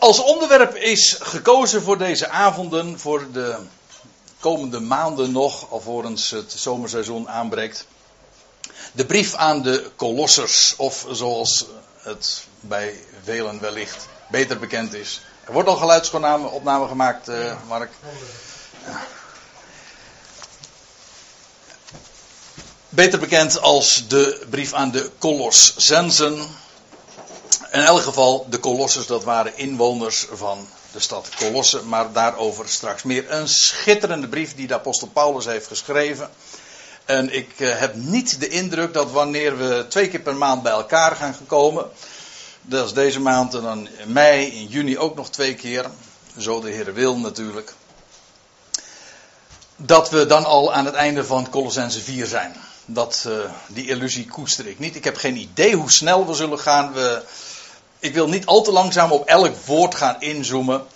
Als onderwerp is gekozen voor deze avonden, voor de komende maanden nog, alvorens het zomerseizoen aanbreekt. De brief aan de Kolossers, of zoals het bij velen wellicht beter bekend is. Er wordt al geluidsopname gemaakt, uh, Mark. Ja. Beter bekend als de brief aan de Colossensen. In elk geval, de Colossus, dat waren inwoners van de stad Colosse, maar daarover straks meer. Een schitterende brief die de apostel Paulus heeft geschreven. En ik eh, heb niet de indruk dat wanneer we twee keer per maand bij elkaar gaan komen, dat is deze maand en dan in mei, in juni ook nog twee keer, zo de Heer wil natuurlijk, dat we dan al aan het einde van Colossense 4 zijn. Dat, uh, die illusie koester ik niet. Ik heb geen idee hoe snel we zullen gaan. We, ik wil niet al te langzaam op elk woord gaan inzoomen.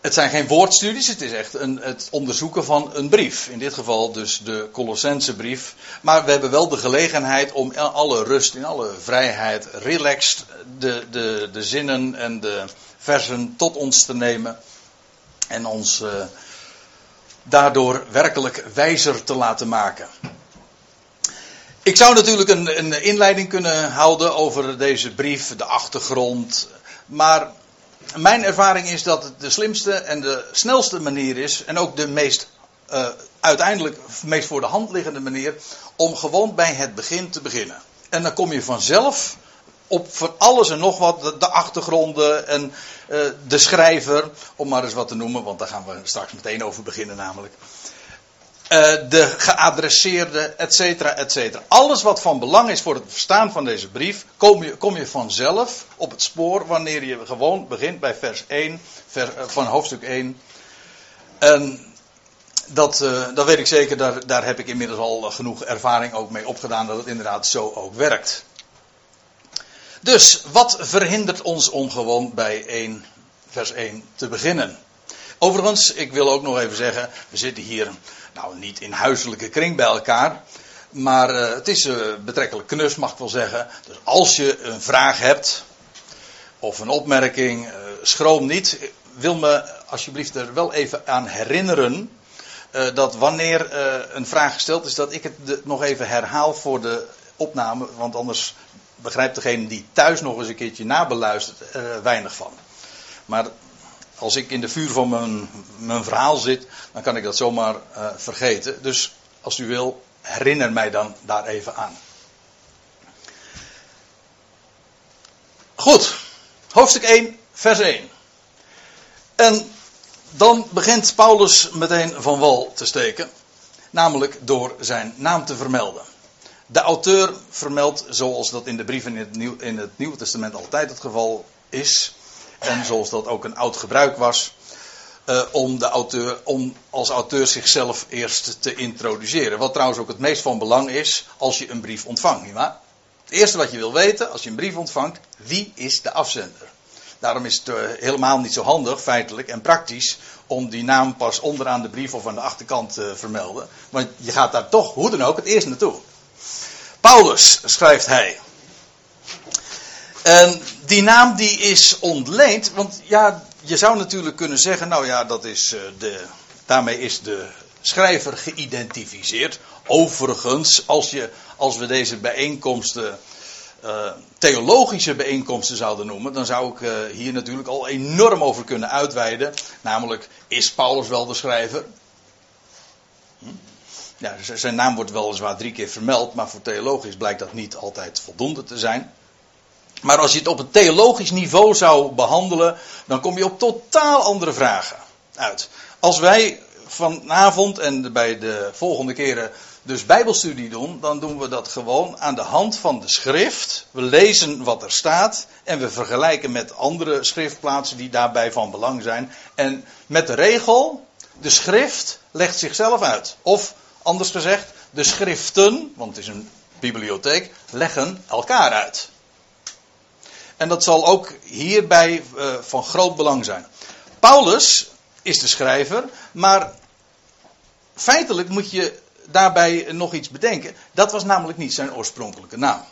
Het zijn geen woordstudies, het is echt een, het onderzoeken van een brief. In dit geval dus de Colossense brief. Maar we hebben wel de gelegenheid om in alle rust, in alle vrijheid, relaxed de, de, de zinnen en de versen tot ons te nemen. En ons uh, daardoor werkelijk wijzer te laten maken. Ik zou natuurlijk een, een, inleiding kunnen houden over deze brief, de achtergrond. Maar mijn ervaring is dat het de slimste en de snelste manier is. En ook de meest uh, uiteindelijk meest voor de hand liggende manier. Om gewoon bij het begin te beginnen. En dan kom je vanzelf op van alles en nog wat. De, de achtergronden en uh, de schrijver. Om maar eens wat te noemen, want daar gaan we straks meteen over beginnen namelijk. Uh, de geadresseerde, et cetera, et cetera. Alles wat van belang is voor het verstaan van deze brief, kom je, kom je vanzelf op het spoor wanneer je gewoon begint bij vers 1 vers, uh, van hoofdstuk 1. En dat, uh, dat weet ik zeker, daar, daar heb ik inmiddels al genoeg ervaring ook mee opgedaan dat het inderdaad zo ook werkt. Dus, wat verhindert ons om gewoon bij 1, vers 1 te beginnen? Overigens, ik wil ook nog even zeggen, we zitten hier nou niet in huiselijke kring bij elkaar. Maar uh, het is uh, betrekkelijk knus, mag ik wel zeggen. Dus als je een vraag hebt of een opmerking, uh, schroom niet. Wil me alsjeblieft er wel even aan herinneren dat wanneer een vraag gesteld is, dat ik het nog even herhaal voor de opname. Want anders begrijpt degene die thuis nog eens een keertje nabeluistert er weinig van. Maar als ik in de vuur van mijn, mijn verhaal zit, dan kan ik dat zomaar uh, vergeten. Dus als u wil, herinner mij dan daar even aan. Goed, hoofdstuk 1, vers 1. En dan begint Paulus meteen van wal te steken, namelijk door zijn naam te vermelden. De auteur vermeldt, zoals dat in de brieven in het, Nieuw, in het Nieuwe Testament altijd het geval is, en zoals dat ook een oud gebruik was, uh, om, de auteur, om als auteur zichzelf eerst te introduceren. Wat trouwens ook het meest van belang is als je een brief ontvangt. Het eerste wat je wil weten als je een brief ontvangt, wie is de afzender? Daarom is het uh, helemaal niet zo handig, feitelijk en praktisch, om die naam pas onderaan de brief of aan de achterkant te uh, vermelden. Want je gaat daar toch, hoe dan ook, het eerst naartoe. Paulus, schrijft hij. En die naam die is ontleend, want ja, je zou natuurlijk kunnen zeggen, nou ja, dat is uh, de, daarmee is de schrijver geïdentificeerd. Overigens, als, je, als we deze bijeenkomsten uh, theologische bijeenkomsten zouden noemen, dan zou ik uh, hier natuurlijk al enorm over kunnen uitweiden. Namelijk, is Paulus wel de schrijver? Hm? Ja, zijn naam wordt weliswaar drie keer vermeld, maar voor theologisch blijkt dat niet altijd voldoende te zijn. Maar als je het op een theologisch niveau zou behandelen, dan kom je op totaal andere vragen uit. Als wij vanavond en bij de volgende keren dus Bijbelstudie doen, dan doen we dat gewoon aan de hand van de schrift. We lezen wat er staat en we vergelijken met andere schriftplaatsen die daarbij van belang zijn. En met de regel, de schrift legt zichzelf uit. Of anders gezegd, de schriften, want het is een bibliotheek, leggen elkaar uit. En dat zal ook hierbij uh, van groot belang zijn. Paulus is de schrijver, maar feitelijk moet je daarbij nog iets bedenken. Dat was namelijk niet zijn oorspronkelijke naam.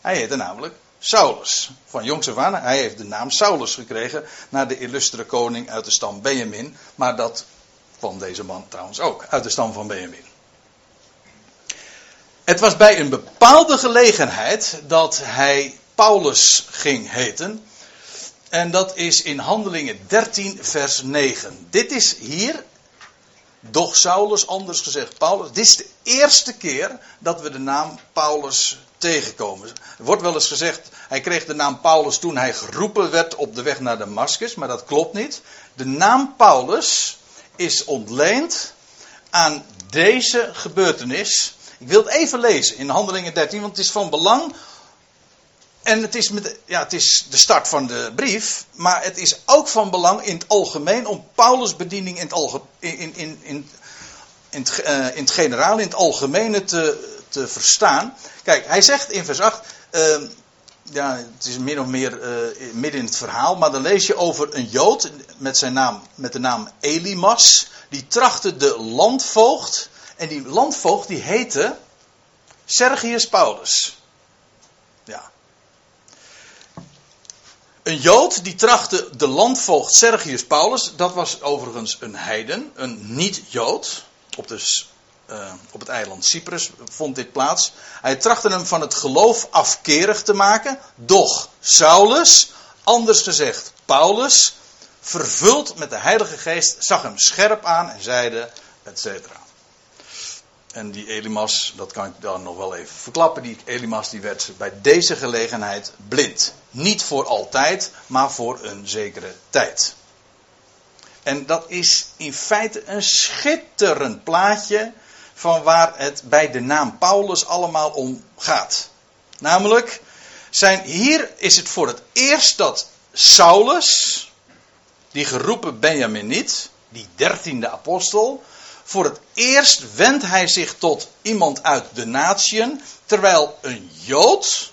Hij heette namelijk Saulus. Van jongs hij heeft de naam Saulus gekregen naar de illustere koning uit de stam Benjamin. Maar dat kwam deze man trouwens ook, uit de stam van Benjamin. Het was bij een bepaalde gelegenheid dat hij Paulus ging heten. En dat is in Handelingen 13, vers 9. Dit is hier, doch Saulus, anders gezegd Paulus. Dit is de eerste keer dat we de naam Paulus tegenkomen. Er wordt wel eens gezegd, hij kreeg de naam Paulus toen hij geroepen werd op de weg naar Damascus, maar dat klopt niet. De naam Paulus is ontleend aan deze gebeurtenis. Ik wil het even lezen in Handelingen 13, want het is van belang en het is, met, ja, het is de start van de brief, maar het is ook van belang in het algemeen om Paulus' bediening in het, alge, in, in, in, in, het, uh, in het generaal, in het algemene te, te verstaan. Kijk, hij zegt in vers 8, uh, ehm, ja, het is min of meer uh, midden in het verhaal, maar dan lees je over een Jood met, zijn naam, met de naam Elimas, die trachtte de landvoogd, en die landvoogd die heette Sergius Paulus. Ja. Een Jood die trachtte de landvoogd Sergius Paulus, dat was overigens een heiden, een niet-Jood, op, de, uh, op het eiland Cyprus vond dit plaats. Hij trachtte hem van het geloof afkerig te maken, doch Saulus, anders gezegd Paulus, vervuld met de Heilige Geest, zag hem scherp aan en zeide, et cetera. En die Elimas, dat kan ik dan nog wel even verklappen. Die Elimas die werd bij deze gelegenheid blind. Niet voor altijd, maar voor een zekere tijd. En dat is in feite een schitterend plaatje van waar het bij de naam Paulus allemaal om gaat. Namelijk, zijn, hier is het voor het eerst dat Saulus, die geroepen Benjamin niet, die dertiende apostel, voor het eerst wendt hij zich tot iemand uit de natieën, terwijl een Jood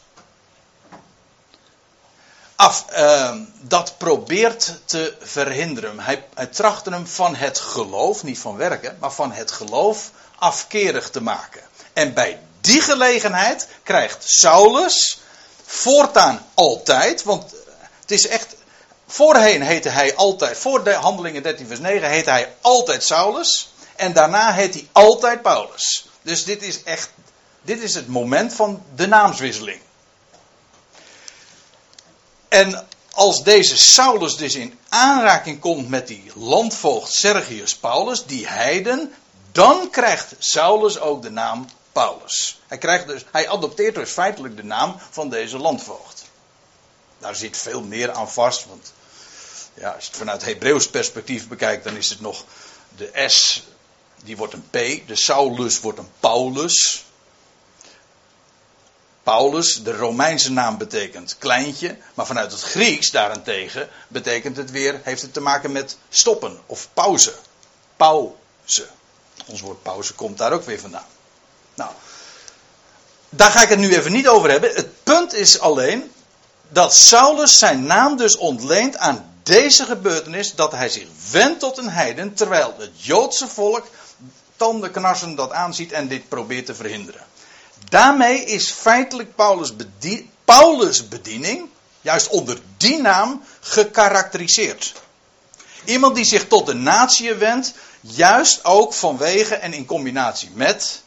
af, uh, dat probeert te verhinderen. Hij, hij trachtte hem van het geloof, niet van werken, maar van het geloof afkerig te maken. En bij die gelegenheid krijgt Saulus voortaan altijd, want het is echt, voorheen heette hij altijd, voor de handelingen 13 vers 9 heette hij altijd Saulus. En daarna heet hij altijd Paulus. Dus dit is echt, dit is het moment van de naamswisseling. En als deze Saulus dus in aanraking komt met die landvoogd Sergius Paulus, die heiden, dan krijgt Saulus ook de naam Paulus. Hij, krijgt dus, hij adopteert dus feitelijk de naam van deze landvoogd. Daar zit veel meer aan vast, want ja, als je het vanuit Hebreeuws perspectief bekijkt, dan is het nog de S die wordt een P. De Saulus wordt een Paulus. Paulus, de Romeinse naam betekent kleintje, maar vanuit het Grieks daarentegen betekent het weer, heeft het te maken met stoppen of pauze. Pauze. Ons woord pauze komt daar ook weer vandaan. Nou, daar ga ik het nu even niet over hebben. Het punt is alleen dat Saulus zijn naam dus ontleent aan deze gebeurtenis dat hij zich wendt tot een heiden, terwijl het Joodse volk tandenknarsen dat aanziet en dit probeert te verhinderen. Daarmee is feitelijk Paulus, bedien, Paulus' bediening, juist onder die naam, gekarakteriseerd. Iemand die zich tot de natie wendt, juist ook vanwege en in combinatie met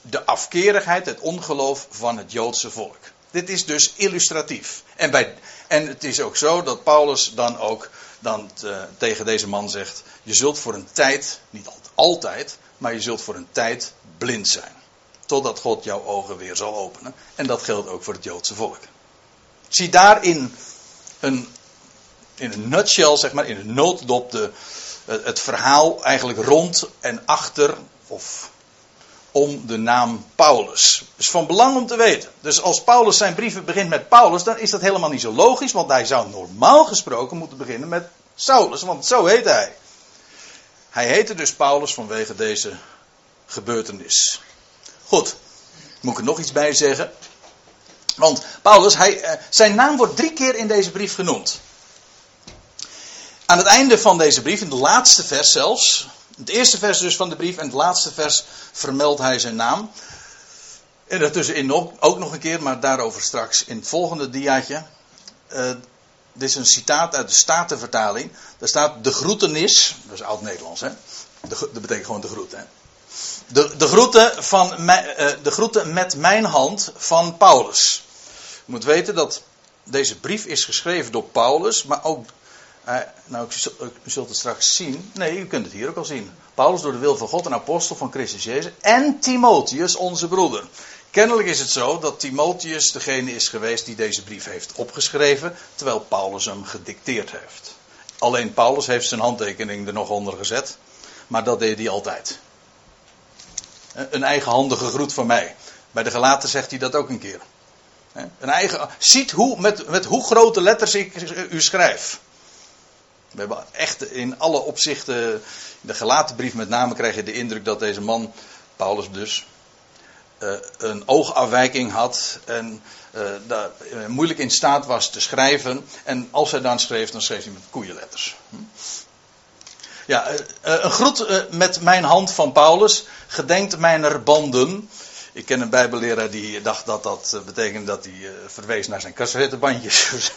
de afkerigheid, het ongeloof van het Joodse volk. Dit is dus illustratief. En, bij, en het is ook zo dat Paulus dan ook dan te, tegen deze man zegt: Je zult voor een tijd, niet altijd, maar je zult voor een tijd blind zijn. Totdat God jouw ogen weer zal openen. En dat geldt ook voor het Joodse volk. Zie daarin een, in een nutshell, zeg maar, in een nooddop, de, het verhaal eigenlijk rond en achter, of om de naam Paulus. is van belang om te weten. Dus als Paulus zijn brieven begint met Paulus, dan is dat helemaal niet zo logisch, want hij zou normaal gesproken moeten beginnen met Saulus, want zo heet hij. Hij heette dus Paulus vanwege deze gebeurtenis. Goed, moet ik er nog iets bij zeggen? Want Paulus, hij, eh, zijn naam wordt drie keer in deze brief genoemd. Aan het einde van deze brief, in de laatste vers zelfs, het eerste vers dus van de brief en het laatste vers vermeldt hij zijn naam. En daartussenin ook, ook nog een keer, maar daarover straks in het volgende diaatje. Uh, dit is een citaat uit de Statenvertaling. Daar staat de groetenis, dat is oud-Nederlands hè. De, dat betekent gewoon de groet hè. De, de, groeten van, uh, de groeten met mijn hand van Paulus. Je moet weten dat deze brief is geschreven door Paulus, maar ook, uh, nou u zult het straks zien, nee u kunt het hier ook al zien. Paulus door de wil van God, een apostel van Christus Jezus en Timotheus onze broeder. Kennelijk is het zo dat Timotheus degene is geweest die deze brief heeft opgeschreven, terwijl Paulus hem gedicteerd heeft. Alleen Paulus heeft zijn handtekening er nog onder gezet, maar dat deed hij altijd. Een eigenhandige groet van mij. Bij de gelaten zegt hij dat ook een keer. Een eigen, ziet hoe, met, met hoe grote letters ik u schrijf. We hebben echt in alle opzichten, in de gelaten brief met name krijg je de indruk dat deze man, Paulus dus, uh, een oogafwijking had en uh, daar, uh, moeilijk in staat was te schrijven. En als hij dan schreef, dan schreef hij met koeienletters. Hm? Ja, een groet met mijn hand van Paulus. Gedenkt mijner banden. Ik ken een bijbelleraar die dacht dat dat betekende dat hij verwees naar zijn cassettebandjes.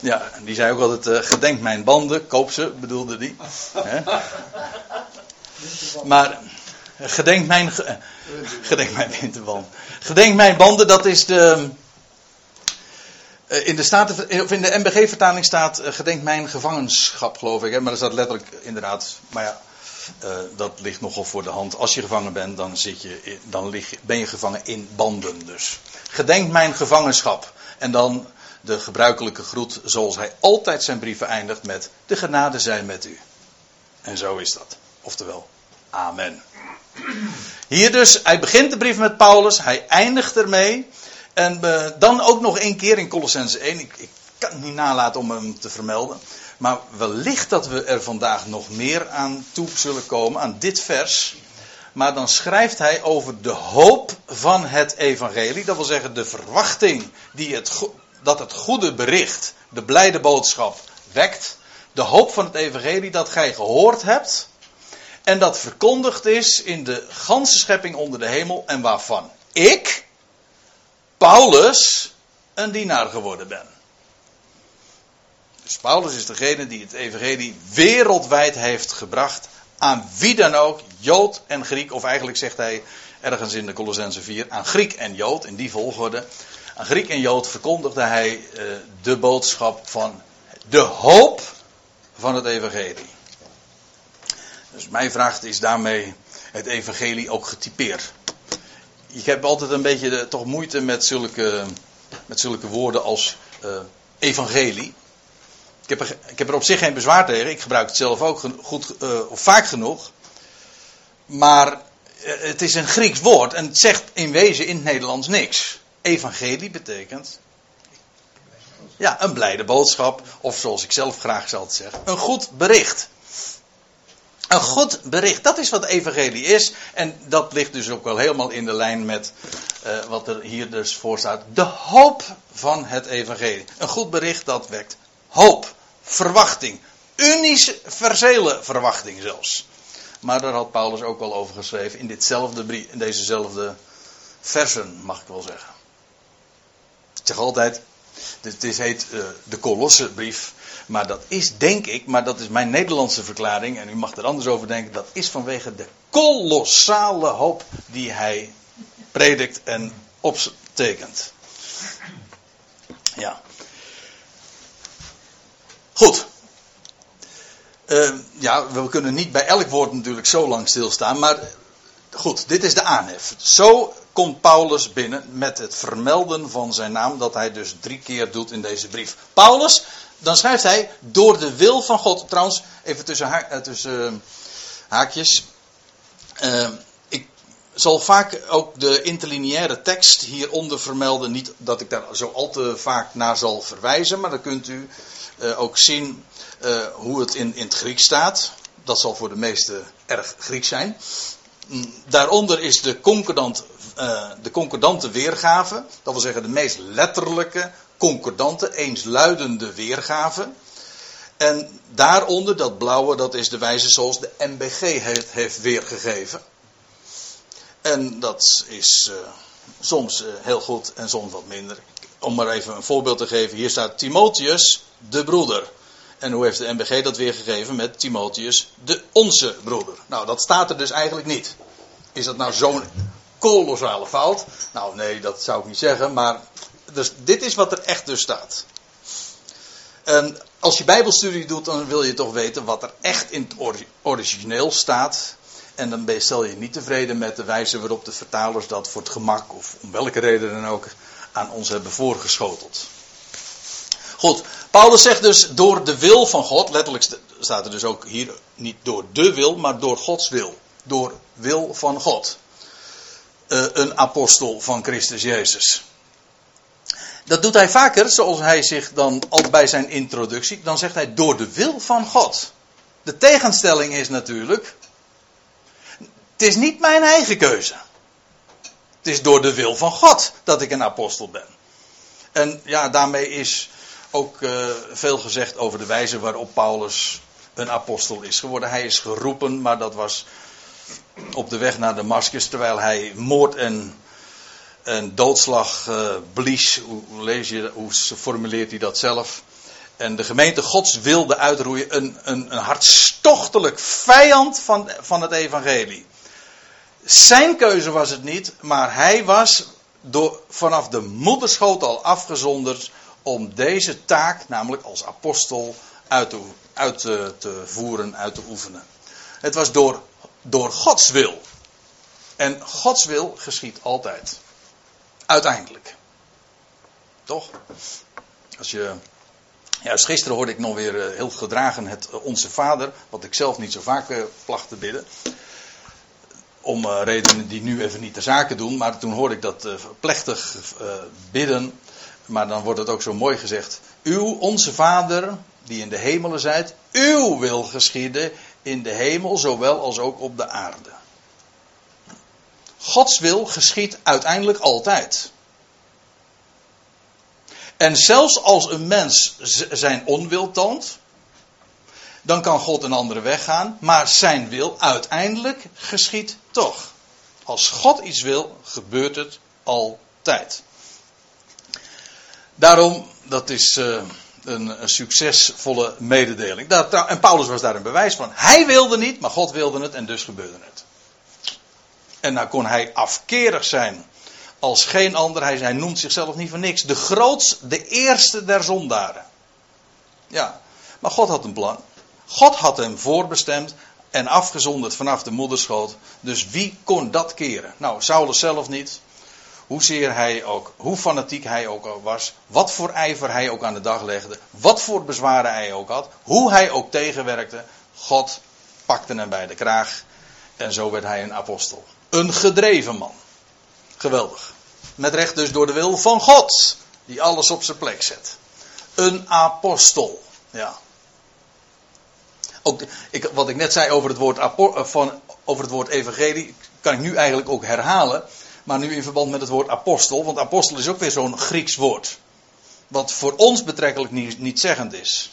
ja, die zei ook altijd: gedenk mijn banden, koop ze, bedoelde die. maar Gedenk mijn, gedenk mijn winterband. Gedenk mijn banden, dat is de. Eh, in de, Staten, of in de MBG-vertaling staat uh, gedenk mijn gevangenschap, geloof ik. Hè? Maar dat staat letterlijk inderdaad. Maar ja, dat ligt nogal voor de hand. Als je gevangen bent, dan, zit je, dan lig, ben je gevangen in banden. Dus gedenk mijn gevangenschap. En dan de gebruikelijke groet, zoals hij altijd zijn brieven eindigt met: De genade zij met u. En zo is dat. Oftewel, Amen. Hier dus, hij begint de brief met Paulus, hij eindigt ermee. En uh, dan ook nog één keer in Colossense 1. Ik, ik, kan het niet nalaten om hem te vermelden. Maar wellicht dat we er vandaag nog meer aan toe zullen komen, aan dit vers. Maar dan schrijft hij over de hoop van het evangelie. Dat wil zeggen de verwachting die het, dat het goede bericht, de blijde boodschap, wekt. De hoop van het evangelie dat gij gehoord hebt en dat verkondigd is in de ganse schepping onder de hemel. En waarvan ik, Paulus, een dienaar geworden ben. Dus Paulus is degene die het evangelie wereldwijd heeft gebracht. Aan wie dan ook, Jood en Griek. Of eigenlijk zegt hij ergens in de Colossense 4. Aan Griek en Jood, in die volgorde. Aan Griek en Jood verkondigde hij uh, de boodschap van de hoop van het evangelie. Dus mijn vraag is daarmee het evangelie ook getypeerd. Ik heb altijd een beetje toch moeite met zulke, met zulke woorden als uh, evangelie. Ik heb, er, ik heb er op zich geen bezwaar tegen. Ik gebruik het zelf ook goed, uh, of vaak genoeg. Maar uh, het is een Grieks woord en het zegt in wezen in het Nederlands niks. Evangelie betekent ja, een blijde boodschap. Of zoals ik zelf graag zal zeggen, een goed bericht. Een goed bericht, dat is wat evangelie is. En dat ligt dus ook wel helemaal in de lijn met uh, wat er hier dus voor staat. De hoop van het evangelie. Een goed bericht dat wekt hoop, verwachting. Universele verwachting zelfs. Maar daar had Paulus ook wel over geschreven in, ditzelfde brief, in dezezelfde versen, mag ik wel zeggen. Ik zeg altijd, dit, dit heet uh, de Kolossenbrief. Maar dat is, denk ik, maar dat is mijn Nederlandse verklaring, en u mag er anders over denken, dat is vanwege de kolossale hoop die hij predikt en optekent. Ja. Goed. Uh, ja, we kunnen niet bij elk woord natuurlijk zo lang stilstaan, maar goed, dit is de aanhef. Zo komt Paulus binnen met het vermelden van zijn naam, dat hij dus drie keer doet in deze brief. Paulus, dan schrijft hij door de wil van God. Trouwens, even tussen, eh, uh, haakjes. Uh, ik zal vaak ook de interlineaire tekst hieronder vermelden. Niet dat ik daar zo al te vaak naar zal verwijzen, maar dan kunt u ook zien hoe het in, in het Grieks staat. Dat zal voor de meesten erg Grieks zijn. Mm, daaronder is de, concordant, de concordante weergave. Dat wil zeggen de meest letterlijke concordante, eensluidende weergave. En daaronder, dat blauwe, dat is de wijze zoals de MBG het heeft weergegeven. En dat is uh, soms uh, heel goed en soms wat minder. Om maar even een voorbeeld te geven. Hier staat Timotheus, de broeder. En hoe heeft de MBG dat weergegeven met Timotheus, de onze broeder? Nou, dat staat er dus eigenlijk niet. Is dat nou zo'n kolossale fout? Nou, nee, dat zou ik niet zeggen. Maar dus, dit is wat er echt dus staat. En als je Bijbelstudie doet, dan wil je toch weten wat er echt in het origineel staat. En dan stel je niet tevreden met de wijze waarop de vertalers dat voor het gemak of om welke reden dan ook aan ons hebben voorgeschoteld. Goed, Paulus zegt dus door de wil van God, letterlijk staat er dus ook hier niet door de wil, maar door Gods wil. Door wil van God. Uh, een apostel van Christus Jezus. Dat doet hij vaker, zoals hij zich dan al bij zijn introductie, dan zegt hij door de wil van God. De tegenstelling is natuurlijk, het is niet mijn eigen keuze. Het is door de wil van God dat ik een apostel ben. En ja, daarmee is ook uh, veel gezegd over de wijze waarop Paulus een apostel is geworden. Hij is geroepen, maar dat was op de weg naar Damascus, terwijl hij moord en, en doodslag uh, blies. Hoe, lees je, hoe formuleert hij dat zelf? En de gemeente Gods wilde uitroeien, een, een, een hartstochtelijk vijand van, van het evangelie. Zijn keuze was het niet, maar hij was door, vanaf de moederschoot al afgezonderd om deze taak, namelijk als apostel, uit te, uit te voeren, uit te oefenen. Het was door, door Gods wil. En Gods wil geschiet altijd. Uiteindelijk. Toch? Als je. Dus gisteren hoorde ik nog weer eh, heel gedragen het eh, Onze Vader, wat ik zelf niet zo vaak uh, placht te bidden. Om redenen die nu even niet de zaken doen, maar toen hoorde ik dat plechtig bidden. Maar dan wordt het ook zo mooi gezegd. Uw, onze Vader, die in de hemelen zijt, uw wil geschieden in de hemel, zowel als ook op de aarde. Gods wil geschiet uiteindelijk altijd. En zelfs als een mens zijn onwil toont, dan kan God een andere weg gaan, maar zijn wil uiteindelijk geschiet toch. Als God iets wil, gebeurt het altijd. Daarom, dat is uh, een, succesvolle mededeling. en Paulus was daar een bewijs van. Hij wilde niet, maar God wilde het en dus gebeurde het. En nou kon hij afkerig zijn als geen ander. Hij, hij noemt zichzelf niet voor niks. De grootste, de eerste der zondaren. Ja, maar God had een plan. God had hem voorbestemd en afgezonderd vanaf de moederschoot. Dus wie kon dat keren? Nou, Saulus zelf niet hoezeer hij ook, hoe fanatiek hij ook was, wat voor ijver hij ook aan de dag legde, wat voor bezwaren hij ook had, hoe hij ook tegenwerkte, God pakte hem bij de kraag en zo werd hij een apostel. Een gedreven man. Geweldig. Met recht dus door de wil van God, die alles op zijn plek zet. Een apostel. Ja. Ook, ik, wat ik net zei over het woord, eh, van, over het woord evangelie, kan ik nu eigenlijk ook herhalen. Maar nu in verband met het woord apostel, want apostel is ook weer zo'n Grieks woord. Wat voor ons betrekkelijk niet, niet zeggend is.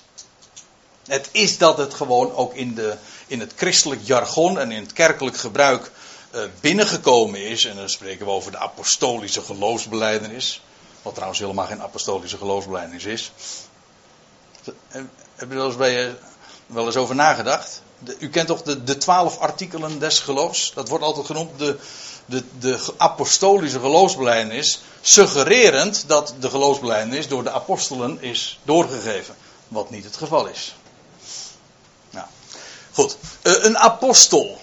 Het is dat het gewoon ook in, de, in het christelijk jargon en in het kerkelijk gebruik uh, binnengekomen is. En dan spreken we over de apostolische geloofsbeleidenis. Wat trouwens helemaal geen apostolische geloofsbeleidenis is. Heb je wel eens, bij, wel eens over nagedacht? U kent toch de, de twaalf artikelen des geloofs? Dat wordt altijd genoemd de, de, de apostolische geloofsbelijdenis, suggererend dat de geloofsbelijdenis door de apostelen is doorgegeven. Wat niet het geval is. Nou, goed. Eh, een apostel.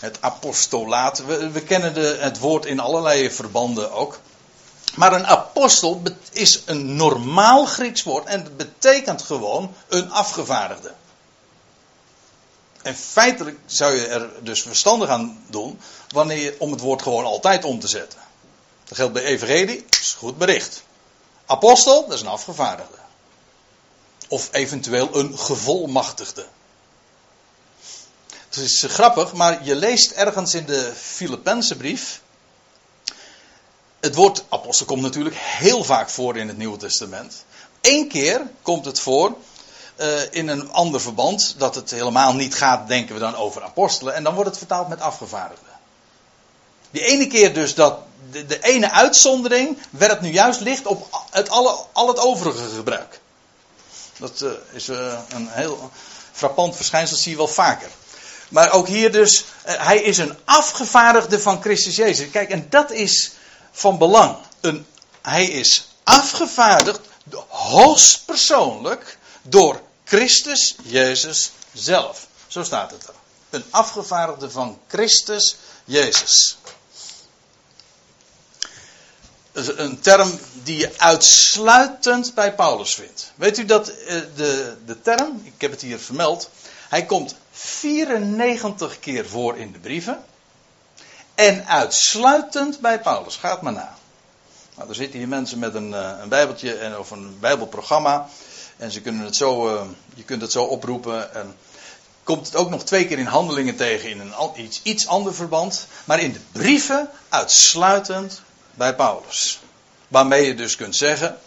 Het apostolaat. We, we kennen de, het woord in allerlei verbanden ook. Maar een apostel is een normaal Grieks woord en het betekent gewoon een afgevaardigde. En feitelijk zou je er dus verstandig aan doen wanneer om het woord gewoon altijd om te zetten. Dat geldt bij evangelie, dat is goed bericht. Apostel, dat is een afgevaardigde. Of eventueel een gevolmachtigde. Het is grappig, maar je leest ergens in de Filippense brief. Het woord apostel komt natuurlijk heel vaak voor in het Nieuwe Testament. Eén keer komt het voor uh, in een ander verband, dat het helemaal niet gaat, denken we dan over apostelen. En dan wordt het vertaald met afgevaardigden. Die ene keer dus dat de, de ene uitzondering werpt nu juist licht op het alle, al het overige gebruik. Dat uh, is uh, een heel frappant verschijnsel, dat zie je wel vaker. Maar ook hier dus, hij is een afgevaardigde van Christus Jezus. Kijk, en dat is van belang. Een, hij is afgevaardigd, hoogstpersoonlijk, door Christus Jezus zelf. Zo staat het er. Een afgevaardigde van Christus Jezus. Een term die je uitsluitend bij Paulus vindt. Weet u dat eh, de, de term, ik heb het hier vermeld, hij komt 94 keer voor in de brieven. En uitsluitend bij Paulus. Gaat maar na. Nou, er zitten hier mensen met een, eh, een bijbeltje en, of een bijbelprogramma. En ze kunnen het zo, uh, je kunt het zo oproepen. En komt het ook nog twee keer in handelingen tegen in een iets, iets ander verband. Maar in de brieven uitsluitend bij Paulus. Waarmee je dus kunt zeggen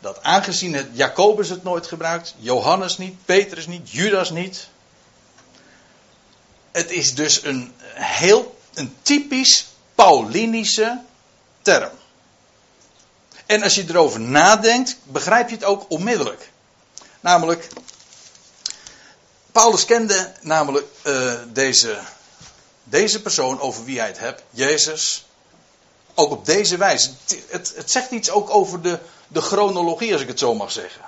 dat aangezien het Jacobus het nooit gebruikt, Johannes niet, Petrus niet, Judas niet. Het is dus een heel een typisch Paulinische term. En als je erover nadenkt, begrijp je het ook onmiddellijk. Namelijk, Paulus kende namelijk uh, deze, deze persoon over wie hij het hebt, Jezus, ook op deze wijze. Het, het, zegt iets ook over de, de chronologie, als ik het zo mag zeggen.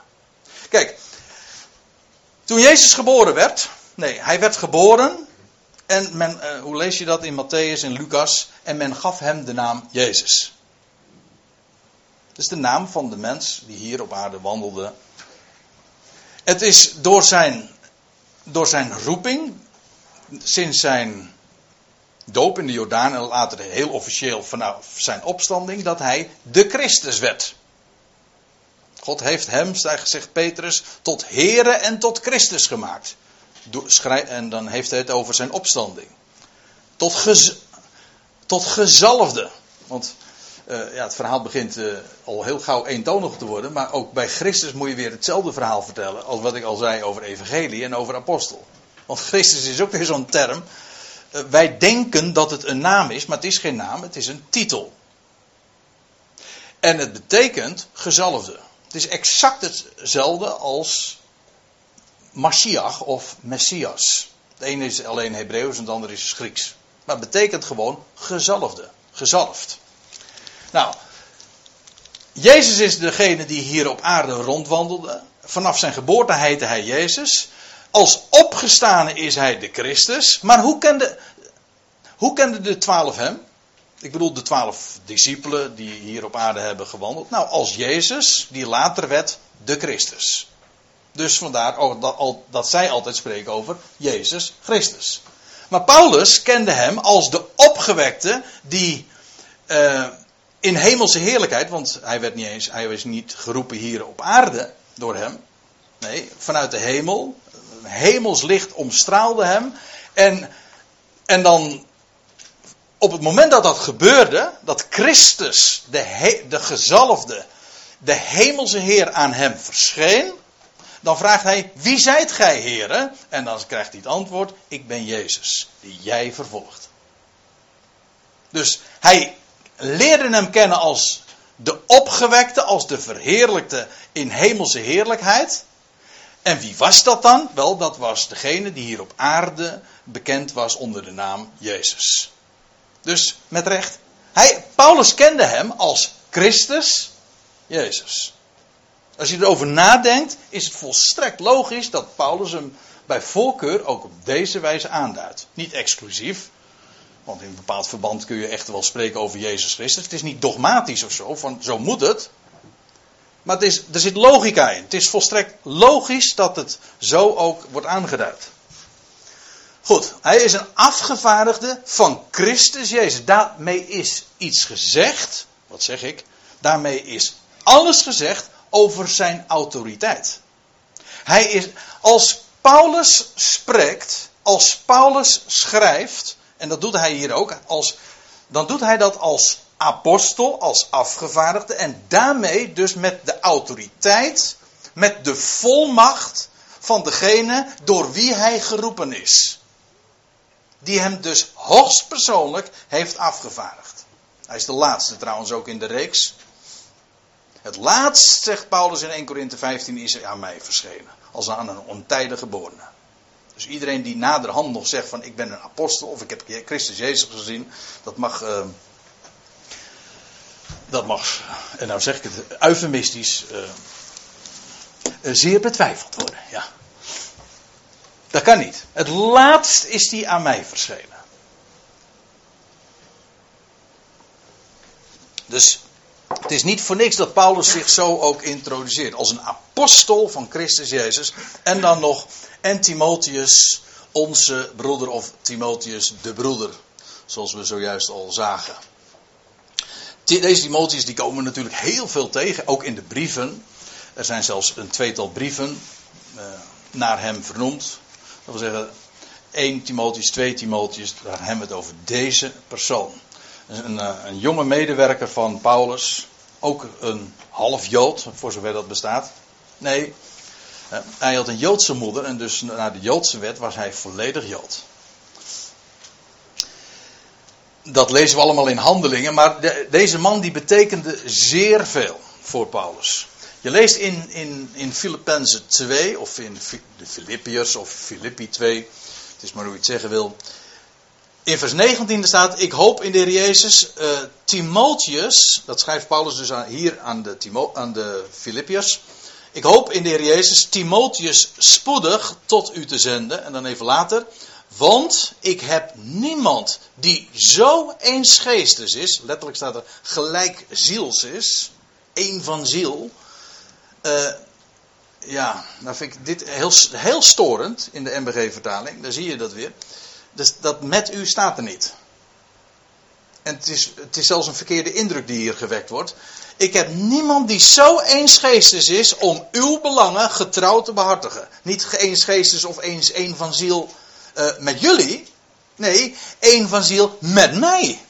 Kijk, toen Jezus geboren werd, nee, hij werd geboren en men, uh, hoe lees je dat in Matthäus en Lucas? En men gaf hem de naam Jezus. Dat is de naam van de mens die hier op aarde wandelde. Het is door zijn, door zijn roeping, sinds zijn doop in de Jordaan en later heel officieel vanaf zijn opstanding, dat hij de Christus werd. God heeft hem, zegt Petrus, tot Here en tot Christus gemaakt. En dan heeft hij het over zijn opstanding. Tot, tot gezalfde. Want uh, ja, het verhaal begint uh, al heel gauw eentonig te worden. Maar ook bij Christus moet je weer hetzelfde verhaal vertellen. Als wat ik al zei over evangelie en over apostel. Want Christus is ook weer zo'n term. Uh, wij denken dat het een naam is, maar het is geen naam, het is een titel. En het betekent gezalfde. Het is exact hetzelfde als Mashiach of Messias. Het ene is alleen Hebreeuws en het andere is Grieks. Maar het betekent gewoon gezalfde, gezalfd. Nou, Jezus is degene die hier op aarde rondwandelde. Vanaf zijn geboorte heette hij Jezus. Als opgestane is hij de Christus. Maar hoe kende, hoe kenden de twaalf hem? Ik bedoel de twaalf discipelen die hier op aarde hebben gewandeld. Nou, als Jezus, die later werd de Christus. Dus vandaar dat, dat zij altijd spreken over Jezus Christus. Maar Paulus kende hem als de opgewekte die uh, in hemelse heerlijkheid, want hij werd niet eens, hij was niet geroepen hier op aarde door hem. Nee, vanuit de hemel. Hemels licht omstraalde hem. En, en dan, op het moment dat dat gebeurde, dat Christus, de, he, de gezalfde, de hemelse Heer aan hem verscheen, dan vraagt hij: Wie zijt gij, heren? En dan krijgt hij het antwoord: Ik ben Jezus, die jij vervolgt. Dus hij leerde hem kennen als de opgewekte, als de verheerlijkte in hemelse heerlijkheid. En wie was dat dan? Wel, dat was degene die hier op aarde bekend was onder de naam Jezus. Dus met recht. Hij, Paulus kende hem als Christus Jezus. Als je erover nadenkt, is het volstrekt logisch dat Paulus hem bij voorkeur ook op deze wijze aanduidt. Niet exclusief, want in een bepaald verband kun je echt wel spreken over Jezus Christus. Het is niet dogmatisch of zo, van zo moet het. Maar het is, er zit logica in. Het is volstrekt logisch dat het zo ook wordt aangeduid. Goed, hij is een afgevaardigde van Christus Jezus. Daarmee is iets gezegd. Wat zeg ik? Daarmee is alles gezegd over zijn autoriteit. Hij is, als Paulus spreekt, als Paulus schrijft, en dat doet hij hier ook, als, dan doet hij dat als apostel, als afgevaardigde, en daarmee dus met de autoriteit, met de volmacht van degene door wie hij geroepen is. die hem dus hoogstpersoonlijk heeft afgevaardigd. Hij is de laatste trouwens ook in de reeks. Het laatst, zegt Paulus in 1 Korinthe 15, is aan mij verschenen. Als aan een ontijdige geborene. Dus iedereen die naderhand nog zegt van ik ben een apostel of ik heb Christus Jezus gezien, dat mag, uh, dat mag, en nou zeg ik het eufemistisch, uh, zeer betwijfeld worden. Ja. Dat kan niet. Het laatst is die aan mij verschenen. Dus het is niet voor niks dat Paulus zich zo ook introduceert. Als een apostel van Christus Jezus. En dan nog en Timotheus, onze broeder, of Timotheus, de broeder. Zoals we zojuist al zagen. Deze Timotheus die komen natuurlijk heel veel tegen, ook in de brieven. Er zijn zelfs een tweetal brieven eh, naar hem vernoemd. Dat wil zeggen, 1 Timotheus, 2 Timotheus, daar hebben we het over deze persoon. Een, eh, een jonge medewerker van Paulus, ook een half Jood, voor zover dat bestaat. Nee, hij had een Joodse moeder en dus naar de Joodse wet was hij volledig Jood. Dat lezen we allemaal in handelingen, maar deze man die betekende zeer veel voor Paulus. Je leest in, in, in Filippenzen 2, of in de Filippiërs, of Filippi 2, het is maar hoe je het zeggen wil. In vers 19 staat, ik hoop in de Heer Jezus, uh, Timotheus, dat schrijft Paulus dus hier aan de, Timo, aan de Filippiërs. Ik hoop in de Heer Jezus Timotheus spoedig tot u te zenden. En dan even later. Want ik heb niemand die zo eensgeestes is, letterlijk staat er gelijk ziels is, één van ziel. Uh, ja, nou vind ik dit heel, heel storend in de MBG-vertaling. Daar zie je dat weer. Dus dat met u staat er niet. En het is, het is zelfs een verkeerde indruk die hier gewekt wordt. Ik heb niemand die zo eensgeestes is om uw belangen getrouw te behartigen. Niet eensgeestes of eens één van ziel uh, met jullie. Nee, één van ziel met mij.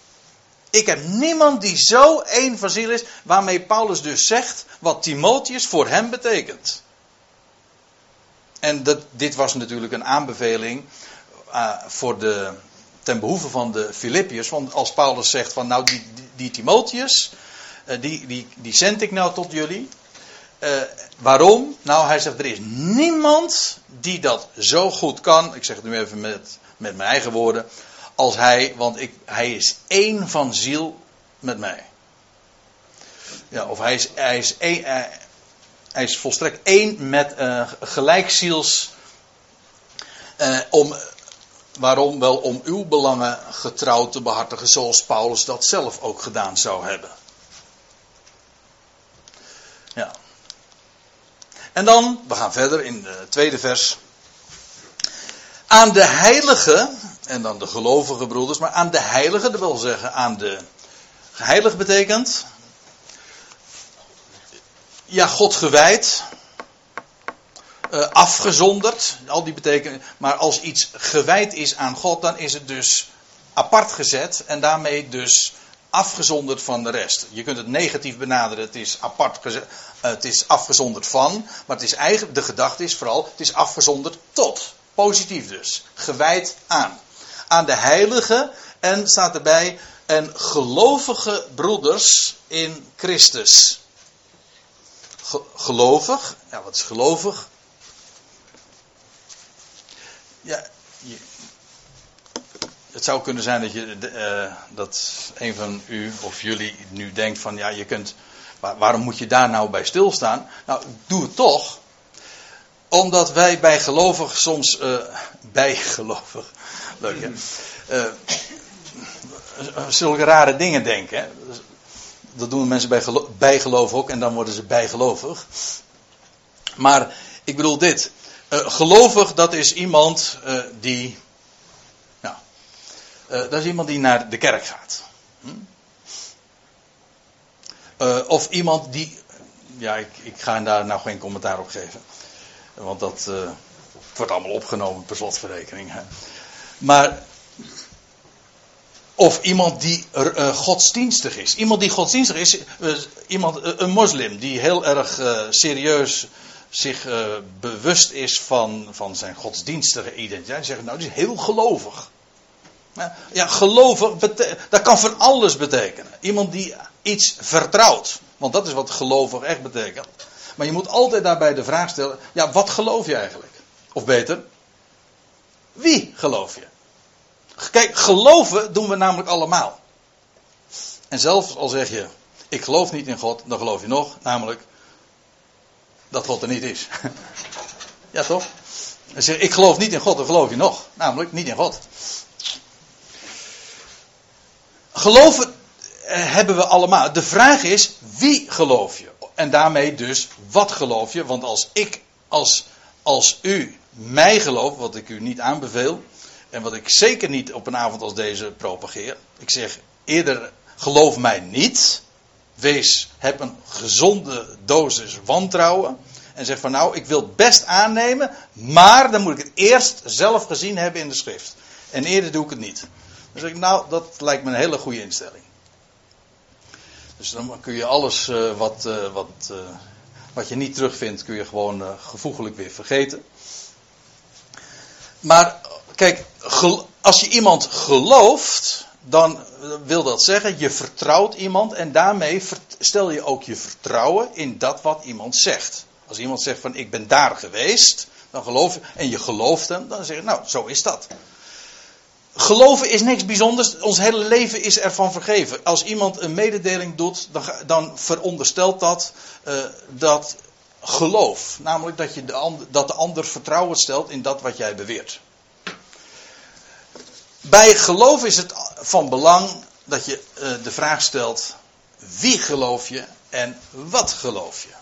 Ik heb niemand die zo één van ziel is, waarmee Paulus dus zegt wat Timotheus voor hem betekent. En dat, dit was natuurlijk een aanbeveling uh, voor de, ten behoeve van de Filippiërs. Want als Paulus zegt van nou die, die, die Timotheus, uh, die, die, die zend ik nou tot jullie. Uh, waarom? Nou, hij zegt er is niemand die dat zo goed kan. Ik zeg het nu even met, met mijn eigen woorden als hij, want ik, hij is één van ziel met mij. Ja, of hij is, hij is, één, eh, hij is volstrekt één met uh, gelijkziels. Uh, om, waarom? Wel om uw belangen getrouw te behartigen, zoals Paulus dat zelf ook gedaan zou hebben. Ja. En dan, we gaan verder in de tweede vers. Aan de heilige, en dan de gelovige broeders, maar aan de heilige, dat wil zeggen aan de. Heilig betekent. Ja, God gewijd. Uh, afgezonderd, al die betekenen. Maar als iets gewijd is aan God, dan is het dus apart gezet en daarmee dus afgezonderd van de rest. Je kunt het negatief benaderen, het is apart gezet, uh, het is afgezonderd van, maar het is eigenlijk, de gedachte is vooral, het is afgezonderd tot. Positief dus. Gewijd aan. Aan de heilige en staat erbij en gelovige broeders in Christus. gelovig, ja wat is gelovig? Ja, je, het zou kunnen zijn dat, je, uh, dat een van u of jullie nu denkt van ja je kunt, waarom moet je daar nou bij stilstaan? Nou, doe het toch omdat wij bijgelovig soms, uh, bijgelovig, leuk hè, uh, zulke rare dingen denken. Hè? Dat doen mensen bij ook en dan worden ze bijgelovig. Maar ik bedoel dit. Uh, gelovig, dat is iemand uh, die. Nou, dat is iemand die naar de kerk gaat. Hm? of iemand die. Ja, ik, ik ga daar nou geen commentaar op geven. Want dat wordt allemaal opgenomen per slotverrekening. Hè. Maar. Of iemand die godsdienstig is. Iemand die godsdienstig is, iemand, een moslim die heel erg serieus zich bewust is van, van zijn godsdienstige identiteit. Zegt, nou, die is heel gelovig. Ja, gelovig, dat kan van alles betekenen. Iemand die iets vertrouwt. Want dat is wat gelovig echt betekent. Maar je moet altijd daarbij de vraag stellen: ja, wat geloof je eigenlijk? Of beter, wie geloof je? Kijk, geloven doen we namelijk allemaal. En zelfs al zeg je: ik geloof niet in God, dan geloof je nog, namelijk dat God er niet is. ja, toch? En zeg ik geloof niet in God, dan geloof je nog, namelijk niet in God. Geloven eh, hebben we allemaal. De vraag is, wie geloof je? En daarmee dus, wat geloof je? Want als ik, als, als u mij gelooft, wat ik u niet aanbeveel, en wat ik zeker niet op een avond als deze propageer. Ik zeg eerder, geloof mij niet. Wees, heb een gezonde dosis wantrouwen. En zeg van nou, ik wil het best aannemen, maar dan moet ik het eerst zelf gezien hebben in de schrift. En eerder doe ik het niet. Dan zeg ik, nou, dat lijkt me een hele goede instelling. Dus dan kun je alles uh, wat, uh, wat, uh, wat je niet terugvindt, kun je gewoon gevoeglijk weer vergeten. Maar kijk, als je iemand gelooft, dan wil dat zeggen, je vertrouwt iemand en daarmee stel je ook je vertrouwen in dat wat iemand zegt. Als iemand zegt van ik ben daar geweest, dan geloof je, en je gelooft hem, dan zeg je nou, zo is dat. Geloven is niks bijzonders. Ons hele leven is ervan vergeven. Als iemand een mededeling doet, dan, dan veronderstelt dat uh, dat geloof. Namelijk dat, je de ander, dat de ander vertrouwen stelt in dat wat jij beweert. Bij geloof is het van belang dat je uh, de vraag stelt: wie geloof je en wat geloof je?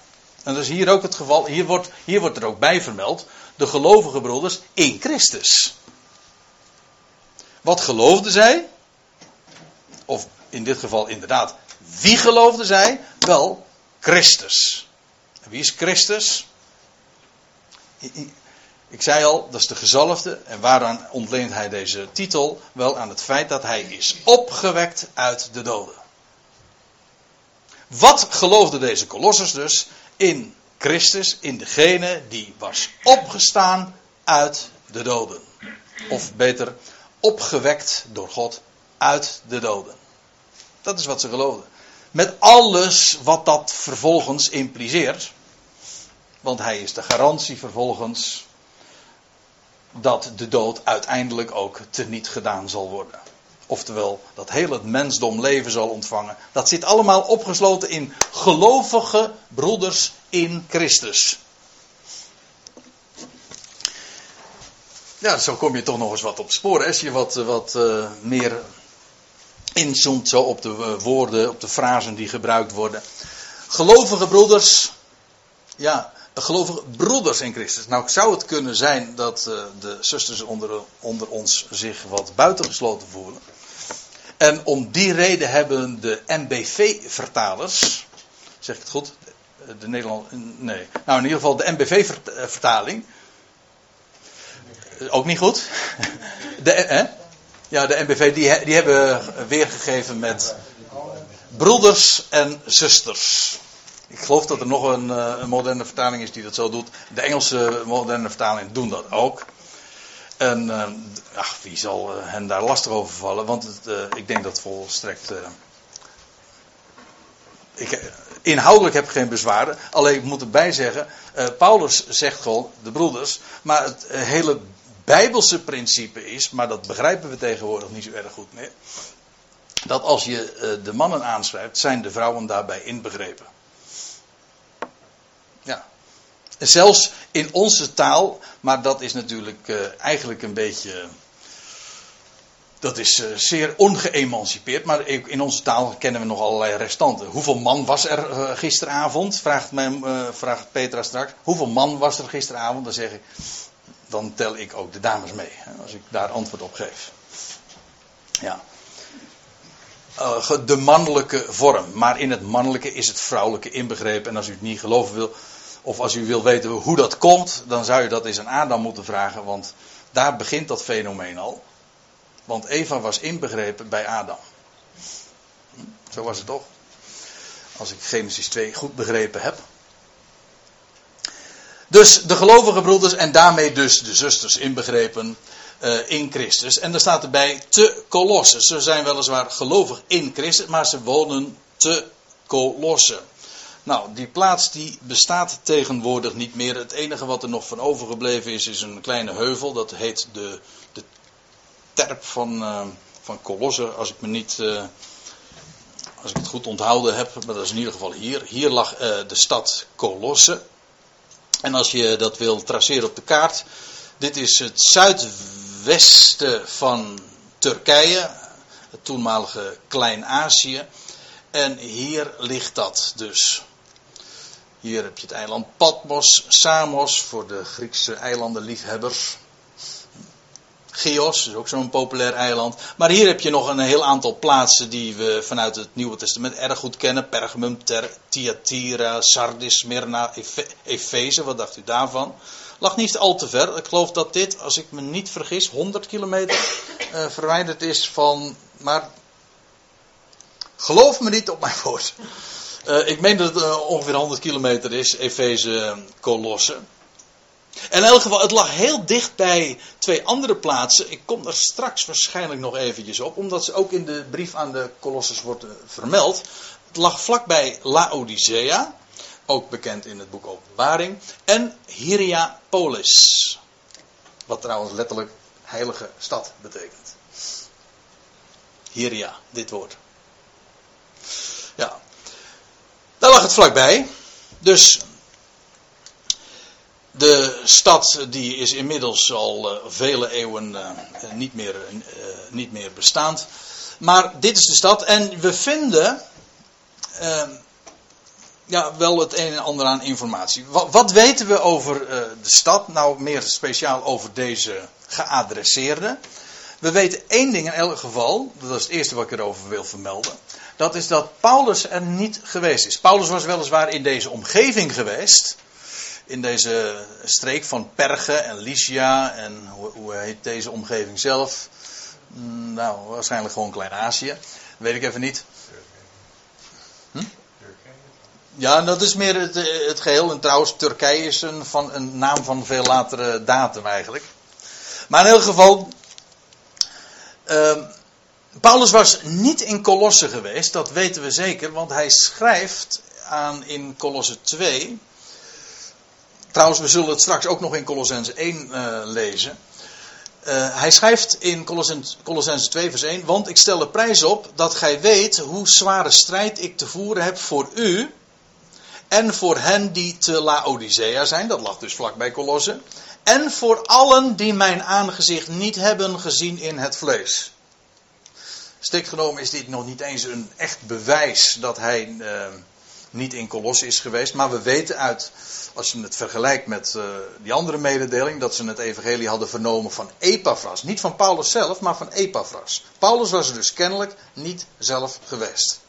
En dat is hier ook het geval. Hier wordt, hier wordt er ook bij vermeld: de gelovige broeders in Christus. Wat geloofden zij? Of in dit geval inderdaad, wie geloofden zij? Wel, Christus. En wie is Christus? Ik zei al, dat is de gezalfde. En waaraan ontleent hij deze titel? Wel aan het feit dat hij is opgewekt uit de doden. Wat geloofde deze kolossers dus? In Christus, in degene die was opgestaan uit de doden. Of beter, opgewekt door God uit de doden. Dat is wat ze geloofden. Met alles wat dat vervolgens impliceert. Want hij is de garantie vervolgens dat de dood uiteindelijk ook teniet gedaan zal worden. Oftewel, dat heel het mensdom leven zal ontvangen. Dat zit allemaal opgesloten in gelovige broeders in Christus. Ja, zo kom je toch nog eens wat op sporen. Als je wat, wat uh, meer inzoomt zo op de uh, woorden, op de frasen die gebruikt worden. Gelovige broeders, ja, gelovige broeders in Christus. Nou zou het kunnen zijn dat uh, de zusters onder, onder ons zich wat buitengesloten voelen. En om die reden hebben de MBV-vertalers, zeg ik het goed? De, de Nederland, nee. Nou, in ieder geval de MBV-vertaling ook niet goed. De, hè? Ja, de NBV die, die hebben weergegeven met broeders en zusters. Ik geloof dat er nog een, eh, een, moderne vertaling is die dat zo doet. De Engelse moderne vertalingen doen dat ook. En uh, ach, wie zal uh, hen daar lastig over vallen? Want het, ik denk dat volstrekt. ik, inhoudelijk heb ik geen bezwaren. Alleen ik moet erbij zeggen. Paulus zegt gewoon de broeders. Maar het hele bijbelse principe is, maar dat begrijpen we tegenwoordig niet zo erg goed meer. Dat als je eh, de mannen aanschrijft, zijn de vrouwen daarbij inbegrepen. Ja. Zelfs in onze taal, maar dat is natuurlijk uh, eigenlijk een beetje. Dat is uh, zeer ongeëmancipeerd, maar in onze taal kennen we nog allerlei restanten. Hoeveel man was er uh, gisteravond? Vraagt, mijn, vraagt Petra straks. Hoeveel man was er gisteravond? Dan zeg ik dan tel ik ook de dames mee. Als ik daar antwoord op geef. Ja. De mannelijke vorm. Maar in het mannelijke is het vrouwelijke inbegrepen. En als u het niet geloven wil, of als u wil weten hoe dat komt, dan zou je dat eens aan Adam moeten vragen. Want daar begint dat fenomeen al. Want Eva was inbegrepen bij Adam. Zo was het toch? Als ik Genesis 2 goed begrepen heb. Dus de gelovige broeders en daarmee dus de zusters inbegrepen. uh, in Christus. En er staat erbij te Colosse. Ze zijn weliswaar gelovig in Christus, maar ze wonen te Colosse. Nou, die plaats die bestaat tegenwoordig niet meer. Het enige wat er nog van overgebleven is, is een kleine heuvel. Dat heet de, de terp van, uh, van Colosse, als ik me niet. Uh, als ik het goed onthouden heb, maar dat is in ieder geval hier. Hier lag uh, de stad Colosse. En als je dat wil traceren op de kaart, dit is het zuidwesten van Turkije, het toenmalige Klein-Azië. En hier ligt dat dus. Hier heb je het eiland Patmos, Samos voor de Griekse eilandenliefhebbers. Chios is ook zo'n populair eiland. Maar hier heb je nog een heel aantal plaatsen die we vanuit het Nieuwe Testament erg goed kennen. Pergamum, Ter, Thyatira, Sardis, Smyrna, Efeze. Wat dacht u daarvan? Lag niet al te ver. Ik geloof dat dit, als ik me niet vergis, 100 kilometer uh, verwijderd is van. Maar geloof me niet op mijn woord. Uh, ik meen dat het uh, ongeveer 100 kilometer is, Efeze Colosse. En in elk geval, het lag heel dicht bij twee andere plaatsen. Ik kom er straks waarschijnlijk nog eventjes op, omdat ze ook in de brief aan de Colossus wordt vermeld. Het lag vlakbij Laodicea, ook bekend in het boek Openbaring, en Hierapolis, wat trouwens letterlijk heilige stad betekent. Hieria, dit woord. Ja, daar lag het vlakbij. Dus de stad die is inmiddels al uh, vele eeuwen uh, niet, meer, uh, niet meer bestaand. Maar dit is de stad en we vinden ehm, ja, wel het een en ander aan informatie. Wat, wat weten we over de stad? Nou, meer speciaal over deze geadresseerde. We weten één ding in elk geval, dat is het eerste wat ik erover wil vermelden. Dat is dat Paulus er niet geweest is. Paulus was weliswaar in deze omgeving geweest in deze streek van Perge en Lycia en hoe, hoe heet deze omgeving zelf? Mm, nou, waarschijnlijk gewoon Klein-Azië. Weet ik even niet. Hm? Ja, dat is meer het, het, geheel. En trouwens, Turkije is een, van, een naam van veel latere datum eigenlijk. Maar in elk geval. Uh, Paulus was niet in Colosse geweest, dat weten we zeker, want hij schrijft aan in Colosse 2. Trouwens, we zullen het straks ook nog in Colossense 1 uh, lezen. Uh, hij schrijft in Colossense 2 vers 1, want ik stel er prijs op dat gij weet hoe zware strijd ik te voeren heb voor u en voor hen die te Laodicea zijn, dat lag dus vlak bij Colosse, en voor allen die mijn aangezicht niet hebben gezien in het vlees. Stik genomen is dit nog niet eens een echt bewijs dat hij uh, niet in Colosse is geweest, maar we weten uit als je het vergelijkt met uh, die andere mededeling, dat ze het evangelie hadden vernomen van Epaphras. Niet van Paulus zelf, maar van Epaphras. Paulus was er dus kennelijk niet zelf geweest.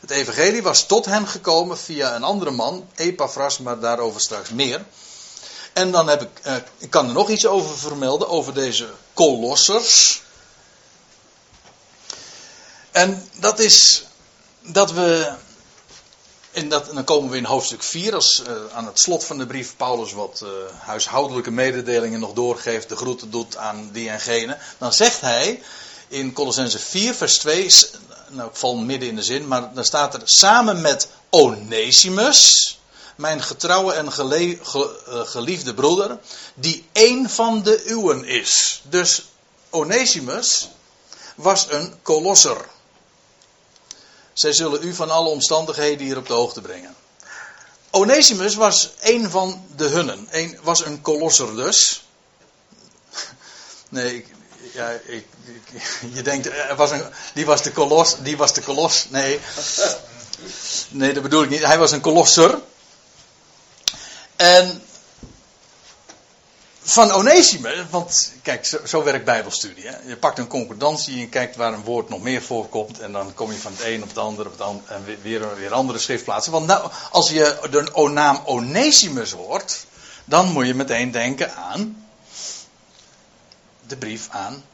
Het evangelie was tot hen gekomen via een andere man, Epaphras, maar daarover straks meer. En dan heb ik, uh, ik kan er nog iets over vermelden, over deze kolossers. En dat is dat we en, dat, dan komen we in hoofdstuk 4, als uh, aan het slot van de brief Paulus wat uh, huishoudelijke mededelingen nog doorgeeft, de groeten doet aan die en gene. Dan zegt hij in Colossense 4, vers 2, nou ik val midden in de zin, maar dan staat er samen met Onesimus, mijn getrouwe en uh, geliefde broeder, die één van de uwen is. Dus Onesimus was een kolosser. Zij zullen u van alle omstandigheden hier op de hoogte brengen. Onesimus was een van de hunnen. Een, was een kolosser dus. Nee, ja, ik, je denkt, er was een, die was de kolos, die was de kolos. Nee. Nee, dat bedoel ik niet. Hij was een kolosser. En van Onesimus, want kijk, zo, werkt Bijbelstudie. Hè? Je pakt een concordantie en kijkt waar een woord nog meer voorkomt. En dan kom je van het een op het ander op het en weer, weer andere schriftplaatsen. Want nou, als je de naam Onesimus hoort, dan moet je meteen denken aan de brief aan.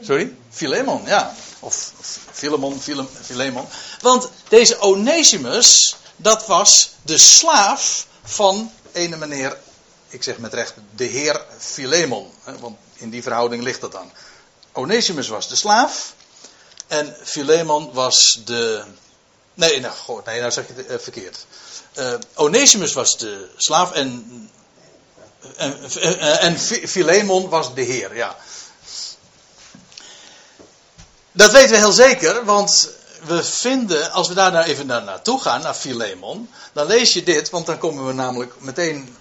Sorry? Philemon, ja. Of, of Philemon, Philemon. Want deze Onesimus, dat was de slaaf van ene meneer ik zeg met recht de heer Philemon, want in die verhouding ligt dat dan. Onesimus was de slaaf en Philemon was de. Nee, nou, goh, nee, nou zeg je het uh, verkeerd. Uh, Onesimus was de slaaf en. En, en Philemon was de heer, ja. Dat weten we heel zeker, want we vinden, als we daar nou even naar, naartoe gaan, naar Philemon, dan lees je dit, want dan komen we namelijk meteen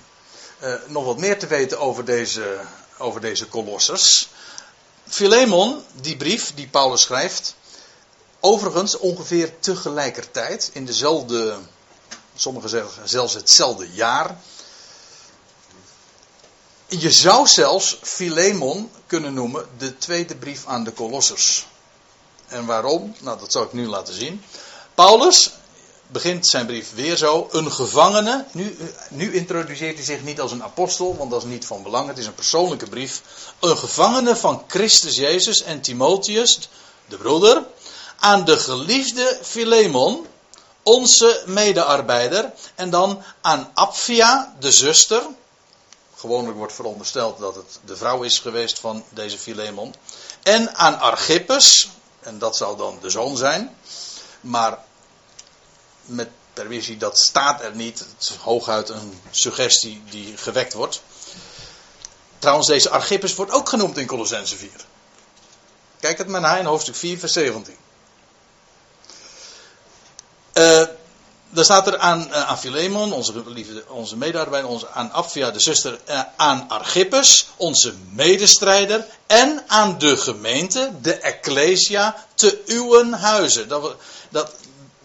uh, nog wat meer te weten over deze, over deze kolossers. Philemon, die brief die Paulus schrijft, overigens ongeveer tegelijkertijd, in dezelfde, sommigen zeggen zelfs hetzelfde jaar. Je zou zelfs Philemon kunnen noemen de tweede brief aan de kolossers. En waarom? Nou, dat zal ik nu laten zien. Paulus begint zijn brief weer zo. Een gevangene. Nu, nu introduceert hij zich niet als een apostel, want dat is niet van belang. Het is een persoonlijke brief. Een gevangene van Christus Jezus en Timotheus, de broeder. Aan de geliefde Philemon, onze medearbeider. En dan aan Apphia, de zuster. Gewoonlijk wordt verondersteld dat het de vrouw is geweest van deze Philemon. En aan Archippus, en dat zou dan de zoon zijn. Maar met pervisie, dat staat er niet. Het is hooguit een suggestie die gewekt wordt. Trouwens, deze Archippus wordt ook genoemd in Colossense 4. Kijk het maar na in hoofdstuk 4, vers 17. Uh, dan staat er aan, uh, aan Philemon, onze, liefde, onze medearbeider, onze, aan Apphia, de zuster, uh, aan Archippus, onze medestrijder, en aan de gemeente, de Ecclesia, te uwen huizen. Dat, dat,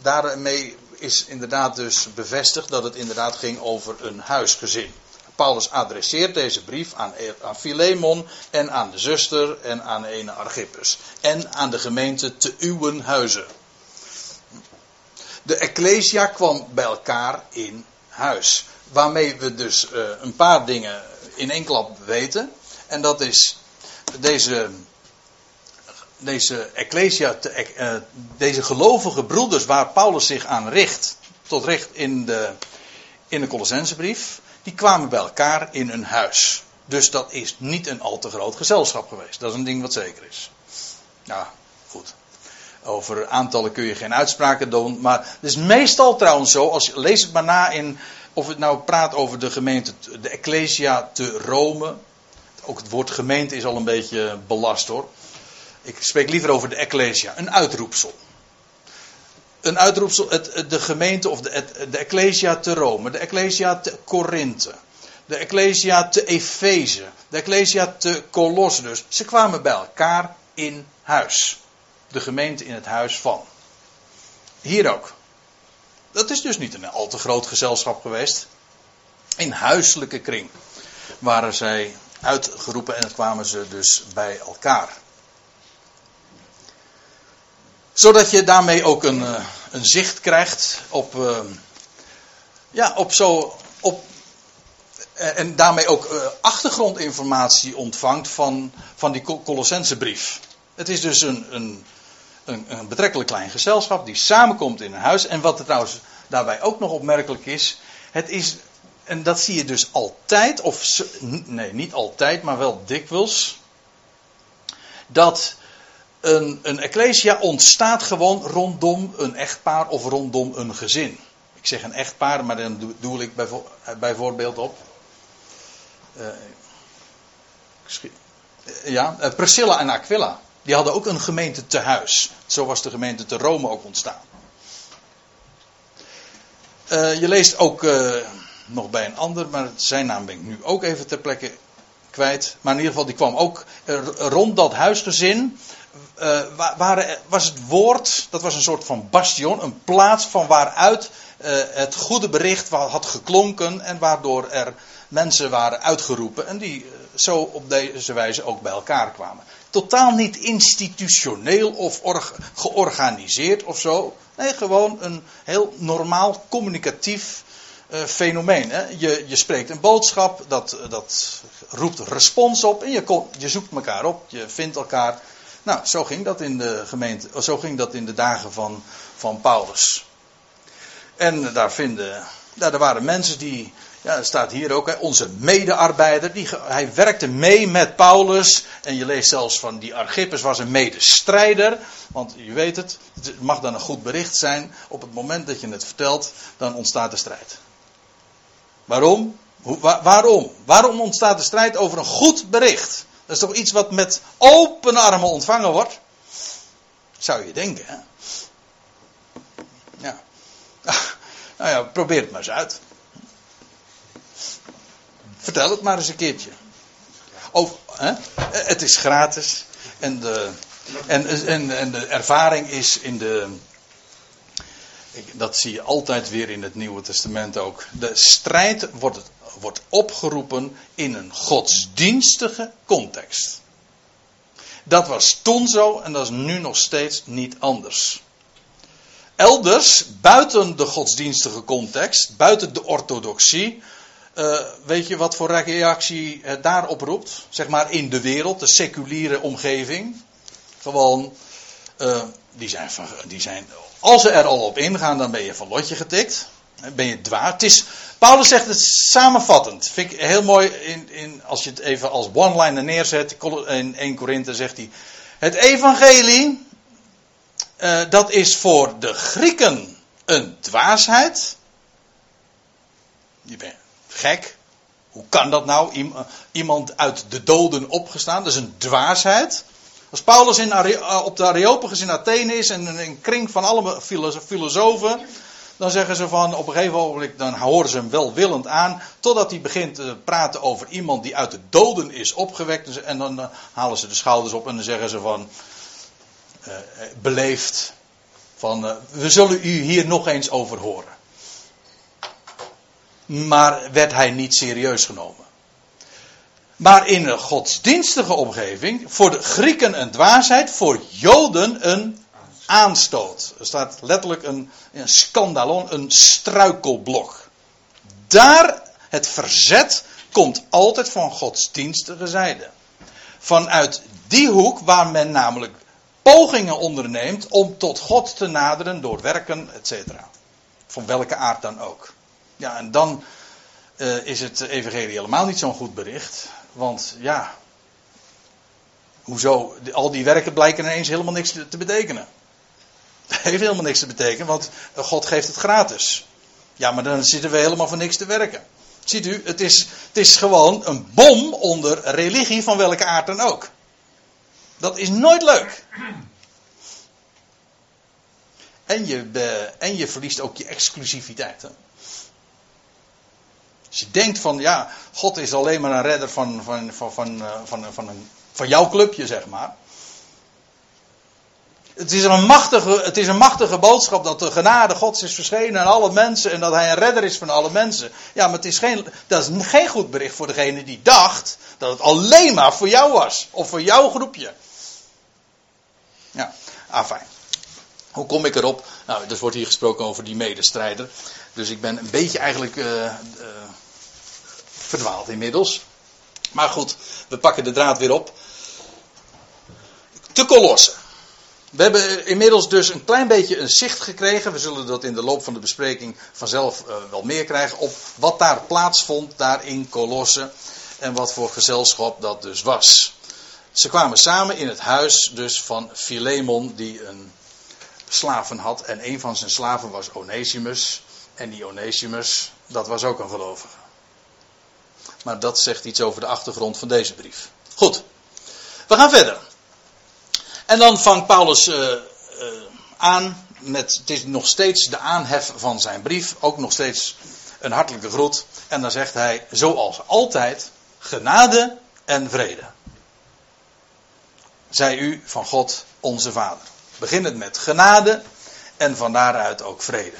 daarmee is inderdaad dus bevestigd dat het inderdaad ging over een huisgezin. Paulus adresseert deze brief aan, aan Philemon en aan de zuster en aan ene Archippus. En aan de gemeente te uwen huizen. De Ecclesia kwam bij elkaar in huis. Waarmee we dus uh, een paar dingen in één klap weten. En dat is deze, deze Ecclesia, te, uh, deze gelovige broeders waar Paulus zich aan richt. Tot recht in de, in de Colossensebrief. Die kwamen bij elkaar in een huis. Dus dat is niet een al te groot gezelschap geweest. Dat is een ding wat zeker is. Ja, goed. Over aantallen kun je geen uitspraken doen. Maar het is meestal trouwens zo, als je leest het maar na in. Of het nou praat over de gemeente, de Ecclesia te Rome. Ook het woord gemeente is al een beetje belast hoor. Ik spreek liever over de Ecclesia, een uitroepsel. Een uitroepsel, het, de gemeente of de, de Ecclesia te Rome, de Ecclesia te Korinthe, de Ecclesia te Efeze, de Ecclesia te Colosse dus. Ze kwamen bij elkaar in huis de gemeente in het huis van. Hier ook. Dat is dus niet een al te groot gezelschap geweest. In huiselijke kring waren zij uitgeroepen en kwamen ze dus bij elkaar. Zodat je daarmee ook een, eh, een zicht krijgt op, uh, ja, op zo, op, eh, en daarmee ook achtergrondinformatie ontvangt van, van die Colossense brief. Het is dus een, een, een, betrekkelijk klein gezelschap die samenkomt in een huis. En wat er trouwens daarbij ook nog opmerkelijk is, het is, en dat zie je dus altijd, of nee, niet altijd, maar wel dikwijls, dat een, een ecclesia ontstaat gewoon rondom een echtpaar of rondom een gezin. Ik zeg een echtpaar, maar dan doe, ik bijvoorbeeld op. Uh, ja, uh, Priscilla en Aquila. Die hadden ook een gemeente te huis. Zo was de gemeente te Rome ook ontstaan. Uh, je leest ook uh, nog bij een ander, maar zijn naam ben ik nu ook even ter plekke kwijt. Maar in ieder geval, die kwam ook uh, rond dat huisgezin. Waar, was het woord, dat was een soort van bastion, een plaats van waaruit het goede bericht had geklonken en waardoor er mensen waren uitgeroepen en die zo op deze wijze ook bij elkaar kwamen. Totaal niet institutioneel of georganiseerd of zo. Nee, gewoon een heel normaal communicatief uh, fenomeen. Hè? Je, je spreekt een boodschap, dat, dat roept respons op en je, je zoekt elkaar op, je vindt elkaar. Nou, zo ging dat in de gemeente, zo ging dat in de dagen van, van Paulus. En daar vinden, Ja, er waren mensen die, ja, dat staat hier ook, hè, onze medearbeider, die, hij werkte mee met Paulus. En je leest zelfs van die Archippus was een medestrijder. Want je weet het, het mag dan een goed bericht zijn. Op het moment dat je het vertelt, dan ontstaat de strijd. Waarom? Hoe, waarom? Waarom ontstaat de strijd over een goed bericht? Dat is toch iets wat met open armen ontvangen wordt? Zou je denken, hè? Ja. Nou ja, probeer het maar eens uit. Vertel het maar eens een keertje. Of, hè? Het is gratis. En de, en, en, en de ervaring is in de. Dat zie je altijd weer in het Nieuwe Testament ook. De strijd wordt, wordt opgeroepen in een godsdienstige context. Dat was toen zo en dat is nu nog steeds niet anders. Elders, buiten de godsdienstige context, buiten de orthodoxie, uh, weet je wat voor reactie het daarop roept? Zeg maar in de wereld, de seculiere omgeving. Gewoon, uh, die, zijn, die zijn, als ze er al op ingaan, dan ben je van lotje getikt. Ben je dwaas. Het is, Paulus zegt het samenvattend. Vind ik heel mooi, in, in, als je het even als one-liner neerzet. In 1 Korinthe zegt hij, het evangelie, uh, dat is voor de Grieken een dwaasheid. Je bent gek. Hoe kan dat nou? Iemand uit de doden opgestaan. Dat is een dwaasheid. Als Paulus in, eh, op de Areopagus in Athene is en een kring van alle filosofen, dan zeggen ze van op een gegeven moment, dan horen ze hem welwillend aan, totdat hij begint te praten over iemand die uit de doden is opgewekt. En dan eh, halen ze de schouders op en dan zeggen ze van, beleefd, van we zullen u hier nog eens over horen. Maar werd hij niet serieus genomen. Maar in een godsdienstige omgeving, voor de Grieken een dwaasheid, voor Joden een aanstoot. Er staat letterlijk een, een scandalon, een struikelblok. Daar, het verzet komt altijd van godsdienstige zijde. Vanuit die hoek waar men namelijk pogingen onderneemt om tot God te naderen door werken, etc. Van welke aard dan ook. Ja, en dan uh, is het evangelie helemaal niet zo'n goed bericht. Want ja, hoezo? Al die werken blijken ineens helemaal niks te betekenen. Heeft helemaal niks te betekenen, want God geeft het gratis. Ja, maar dan zitten we helemaal voor niks te werken. Ziet u, het is, het is gewoon een bom onder religie van welke aard dan ook. Dat is nooit leuk. En je, en je verliest ook je exclusiviteit. Hè? Als je denkt van, ja, God is alleen maar een redder van, van, van, van, eh, van, van, een, van jouw clubje, zeg maar. Het is, een machtige, het is een machtige boodschap dat de genade Gods is verschenen aan alle mensen en dat Hij een redder is van alle mensen. Ja, maar het is geen, dat is geen goed bericht voor degene die dacht dat het alleen maar voor jou was. Of voor jouw groepje. Ja, afijn. Hoe kom ik erop? Nou, er wordt hier gesproken over die medestrijder. Dus ik ben een beetje eigenlijk uh, uh, verdwaald inmiddels. Maar goed, we pakken de draad weer op. Te kolossen. We hebben inmiddels dus een klein beetje een zicht gekregen. We zullen dat in de loop van de bespreking vanzelf uh, wel meer krijgen. Op wat daar plaatsvond, daar in Kolossen. En wat voor gezelschap dat dus was. Ze kwamen samen in het huis dus van Philemon, die een slaven had. En een van zijn slaven was Onesimus. En die Onesimus, dat was ook een gelovige. Maar dat zegt iets over de achtergrond van deze brief. Goed, we gaan verder. En dan vangt Paulus uh, uh, aan met, het is nog steeds de aanhef van zijn brief, ook nog steeds een hartelijke groet. En dan zegt hij, zoals altijd, genade en vrede. Zij u van God onze Vader. Beginnend met genade en van daaruit ook vrede.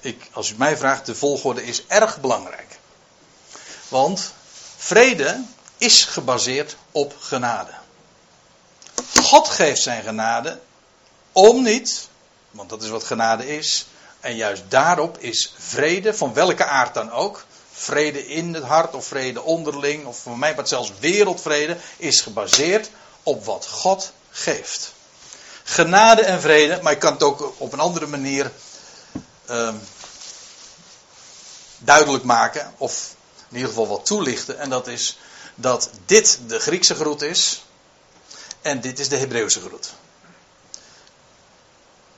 Ik, als u mij vraagt, de volgorde is erg belangrijk. Want vrede is gebaseerd op genade. God geeft zijn genade om niet, want dat is wat genade is. En juist daarop is vrede, van welke aard dan ook, vrede in het hart of vrede onderling, of voor mij wat zelfs wereldvrede, is gebaseerd op wat God geeft. Genade en vrede, maar ik kan het ook op een andere manier uh, duidelijk maken, of in ieder geval wat toelichten. En dat is dat dit de Griekse groet is en dit is de Hebreeuwse groet.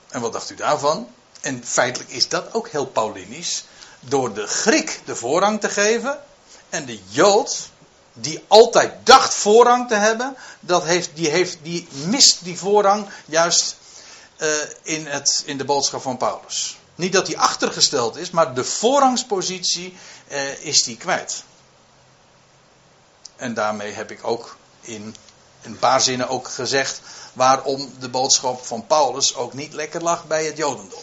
En wat dacht u daarvan? En feitelijk is dat ook heel Paulinisch. Door de Griek de voorrang te geven en de Jood, die altijd dacht voorrang te hebben, dat heeft, die, heeft, die mist die voorrang juist uh, in, het, in de boodschap van Paulus. Niet dat hij achtergesteld is, maar de voorrangspositie uh, is die kwijt. En daarmee heb ik ook in een paar zinnen ook gezegd waarom de boodschap van Paulus ook niet lekker lag bij het Jodendom.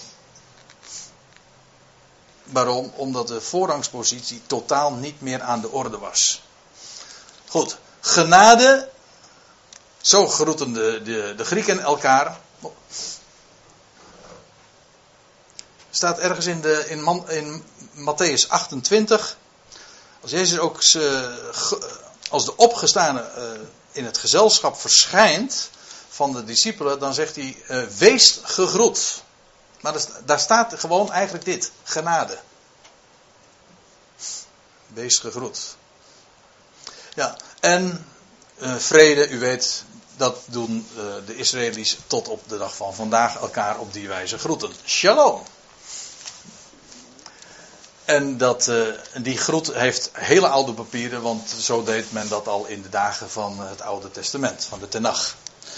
Waarom? Omdat de voorrangspositie totaal niet meer aan de orde was. Goed, genade, zo groeten de, de Grieken elkaar. Staat ergens in, de, in, Man, in Matthäus 28. Als Jezus ook als de opgestane eh, in het gezelschap verschijnt van de discipelen, dan zegt hij: uh, Wees gegroet. Maar daar staat gewoon eigenlijk dit: genade. Wees gegroet. Ja, en uh, vrede, u weet, dat doen de Israëli's tot op de dag van vandaag elkaar op die wijze groeten. Shalom. En dat, uh, die groet heeft hele oude papieren, want zo deed men dat al in de dagen van het Oude Testament, van de Tenach.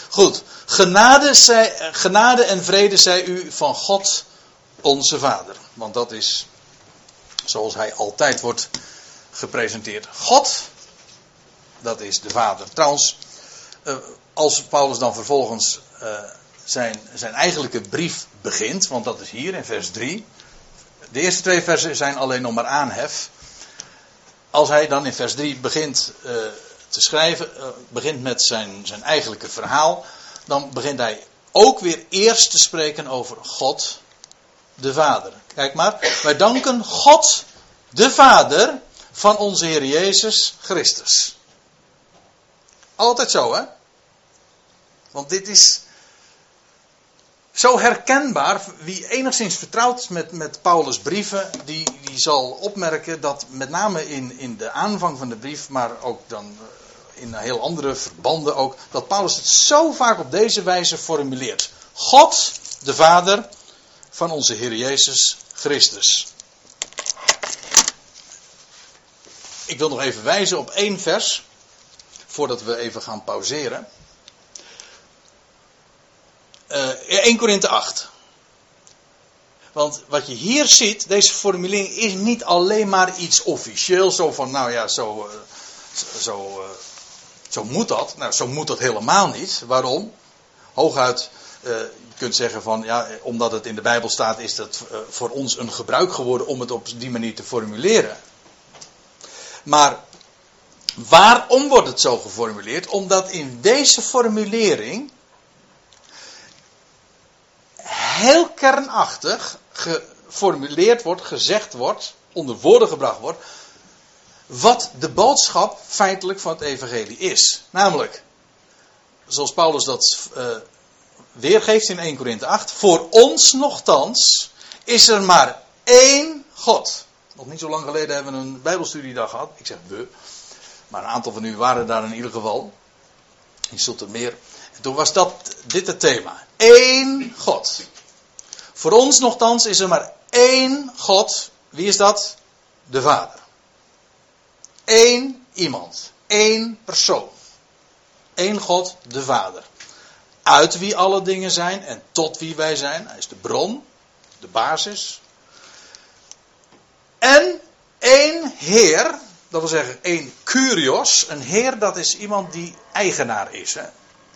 Goed, genade, zij, genade en vrede zij u van God, onze Vader. Want dat is zoals hij altijd wordt gepresenteerd. God, dat is de Vader. Trouwens, uh, als Paulus dan vervolgens uh, zijn, zijn eigenlijke brief begint, want dat is hier in vers 3. De eerste twee versen zijn alleen nog maar aanhef. Als hij dan in vers 3 begint uh, te schrijven, uh, begint met zijn, zijn eigenlijke verhaal, dan begint hij ook weer eerst te spreken over God, de Vader. Kijk maar, wij danken God, de Vader, van onze Heer Jezus Christus. Altijd zo, hè? Want dit is zo herkenbaar. Wie enigszins vertrouwd met, met Paulus' brieven, die, die zal opmerken dat met name in, in de aanvang van de brief, maar ook dan eh, in heel andere verbanden ook, dat Paulus het zo vaak op deze wijze formuleert. God, de Vader van onze Heer Jezus Christus. Ik wil nog even wijzen op één vers, voordat we even gaan pauzeren. 1 Korinthe 8. Want wat je hier ziet, deze formulering is niet alleen maar iets officieel, zo van, nou ja, zo, uh, zo, uh, zo moet dat. Nou, zo moet dat helemaal niet. Waarom? Hooguit, je kunt zeggen van, ja, omdat het in de Bijbel staat, is dat voor ons een gebruik geworden om het op die manier te formuleren. Maar waarom wordt het zo geformuleerd? Omdat in deze formulering heel kernachtig geformuleerd wordt, gezegd wordt, onder woorden gebracht wordt, wat de boodschap feitelijk van het evangelie is. Namelijk, zoals Paulus dat uh, weergeeft in 1 Korinthe 8, voor ons nogthans is er maar één God. Nog niet zo lang geleden hebben we een bijbelstudiedag gehad. Ik zeg we, maar een aantal van u waren daar in ieder geval. In meer. En toen was dat dit het thema. Eén God. Voor ons nogthans is er maar één God. Wie is dat? De Vader. Eén iemand. Eén persoon. Eén God, de Vader. Uit wie alle dingen zijn en tot wie wij zijn. Hij is de bron, de basis. En één Heer, dat wil zeggen één Curios. Een Heer, dat is iemand die eigenaar is. Hè?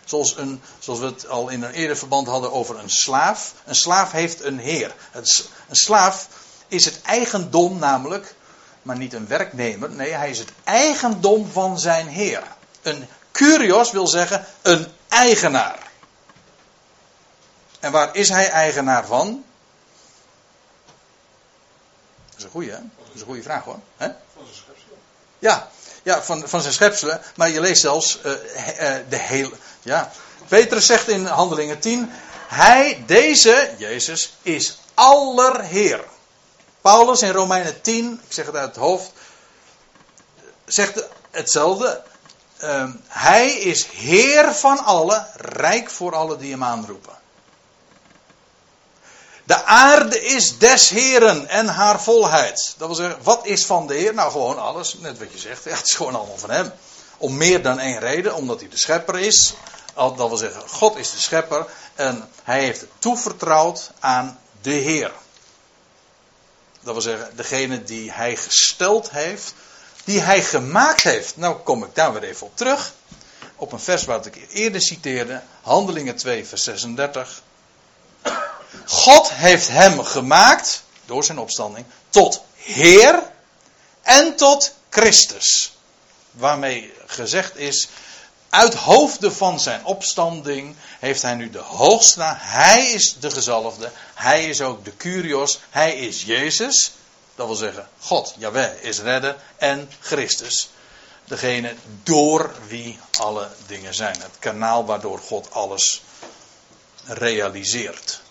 Zoals, een, zoals we het al in een eerder verband hadden over een slaaf. Een slaaf heeft een heer. Een slaaf is het eigendom namelijk, maar niet een werknemer. Nee, hij is het eigendom van zijn heer. Een curios wil zeggen een eigenaar. En waar is hij eigenaar van? Dat is een goede, hè? Dat is een goede vraag hoor. Van zijn schepselen. Ja, ja van, van zijn schepselen. Maar je leest zelfs uh, uh, de hele. Ja. Petrus zegt in Handelingen 10. Hij, deze, Jezus, is allerheer. Paulus in Romeinen 10, ik zeg het uit het hoofd, zegt hetzelfde. Uh, hij is Heer van allen, rijk voor allen die hem aanroepen. De aarde is des Heren en haar volheid. Dat wil zeggen, wat is van de Heer? Nou, gewoon alles, net wat je zegt. Ja, het is gewoon allemaal van hem. Om meer dan één reden, omdat hij de schepper is. Dat wil zeggen, God is de schepper en hij heeft toevertrouwd aan de Heer. Dat wil zeggen, degene die hij gesteld heeft, die hij gemaakt heeft. Nou kom ik daar weer even op terug. Op een vers wat ik eerder citeerde, Handelingen 2, vers 36. God heeft hem gemaakt, door zijn opstanding, tot Heer en tot Christus. Waarmee gezegd is, uit hoofde van zijn opstanding heeft hij nu de hoogste. Hij is de gezalfde. Hij is ook de Curios. Hij is Jezus. Dat wil zeggen, God, Jaweh, is redder. En Christus. Degene door wie alle dingen zijn. Het kanaal waardoor God alles realiseert.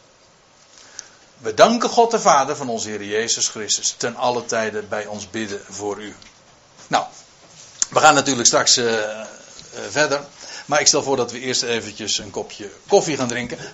We danken God de Vader van onze Heer Jezus Christus. Ten alle tijden bij ons bidden voor u. Nou, we gaan natuurlijk straks uh, uh, verder. Maar ik stel voor dat we eerst eventjes een kopje koffie gaan drinken.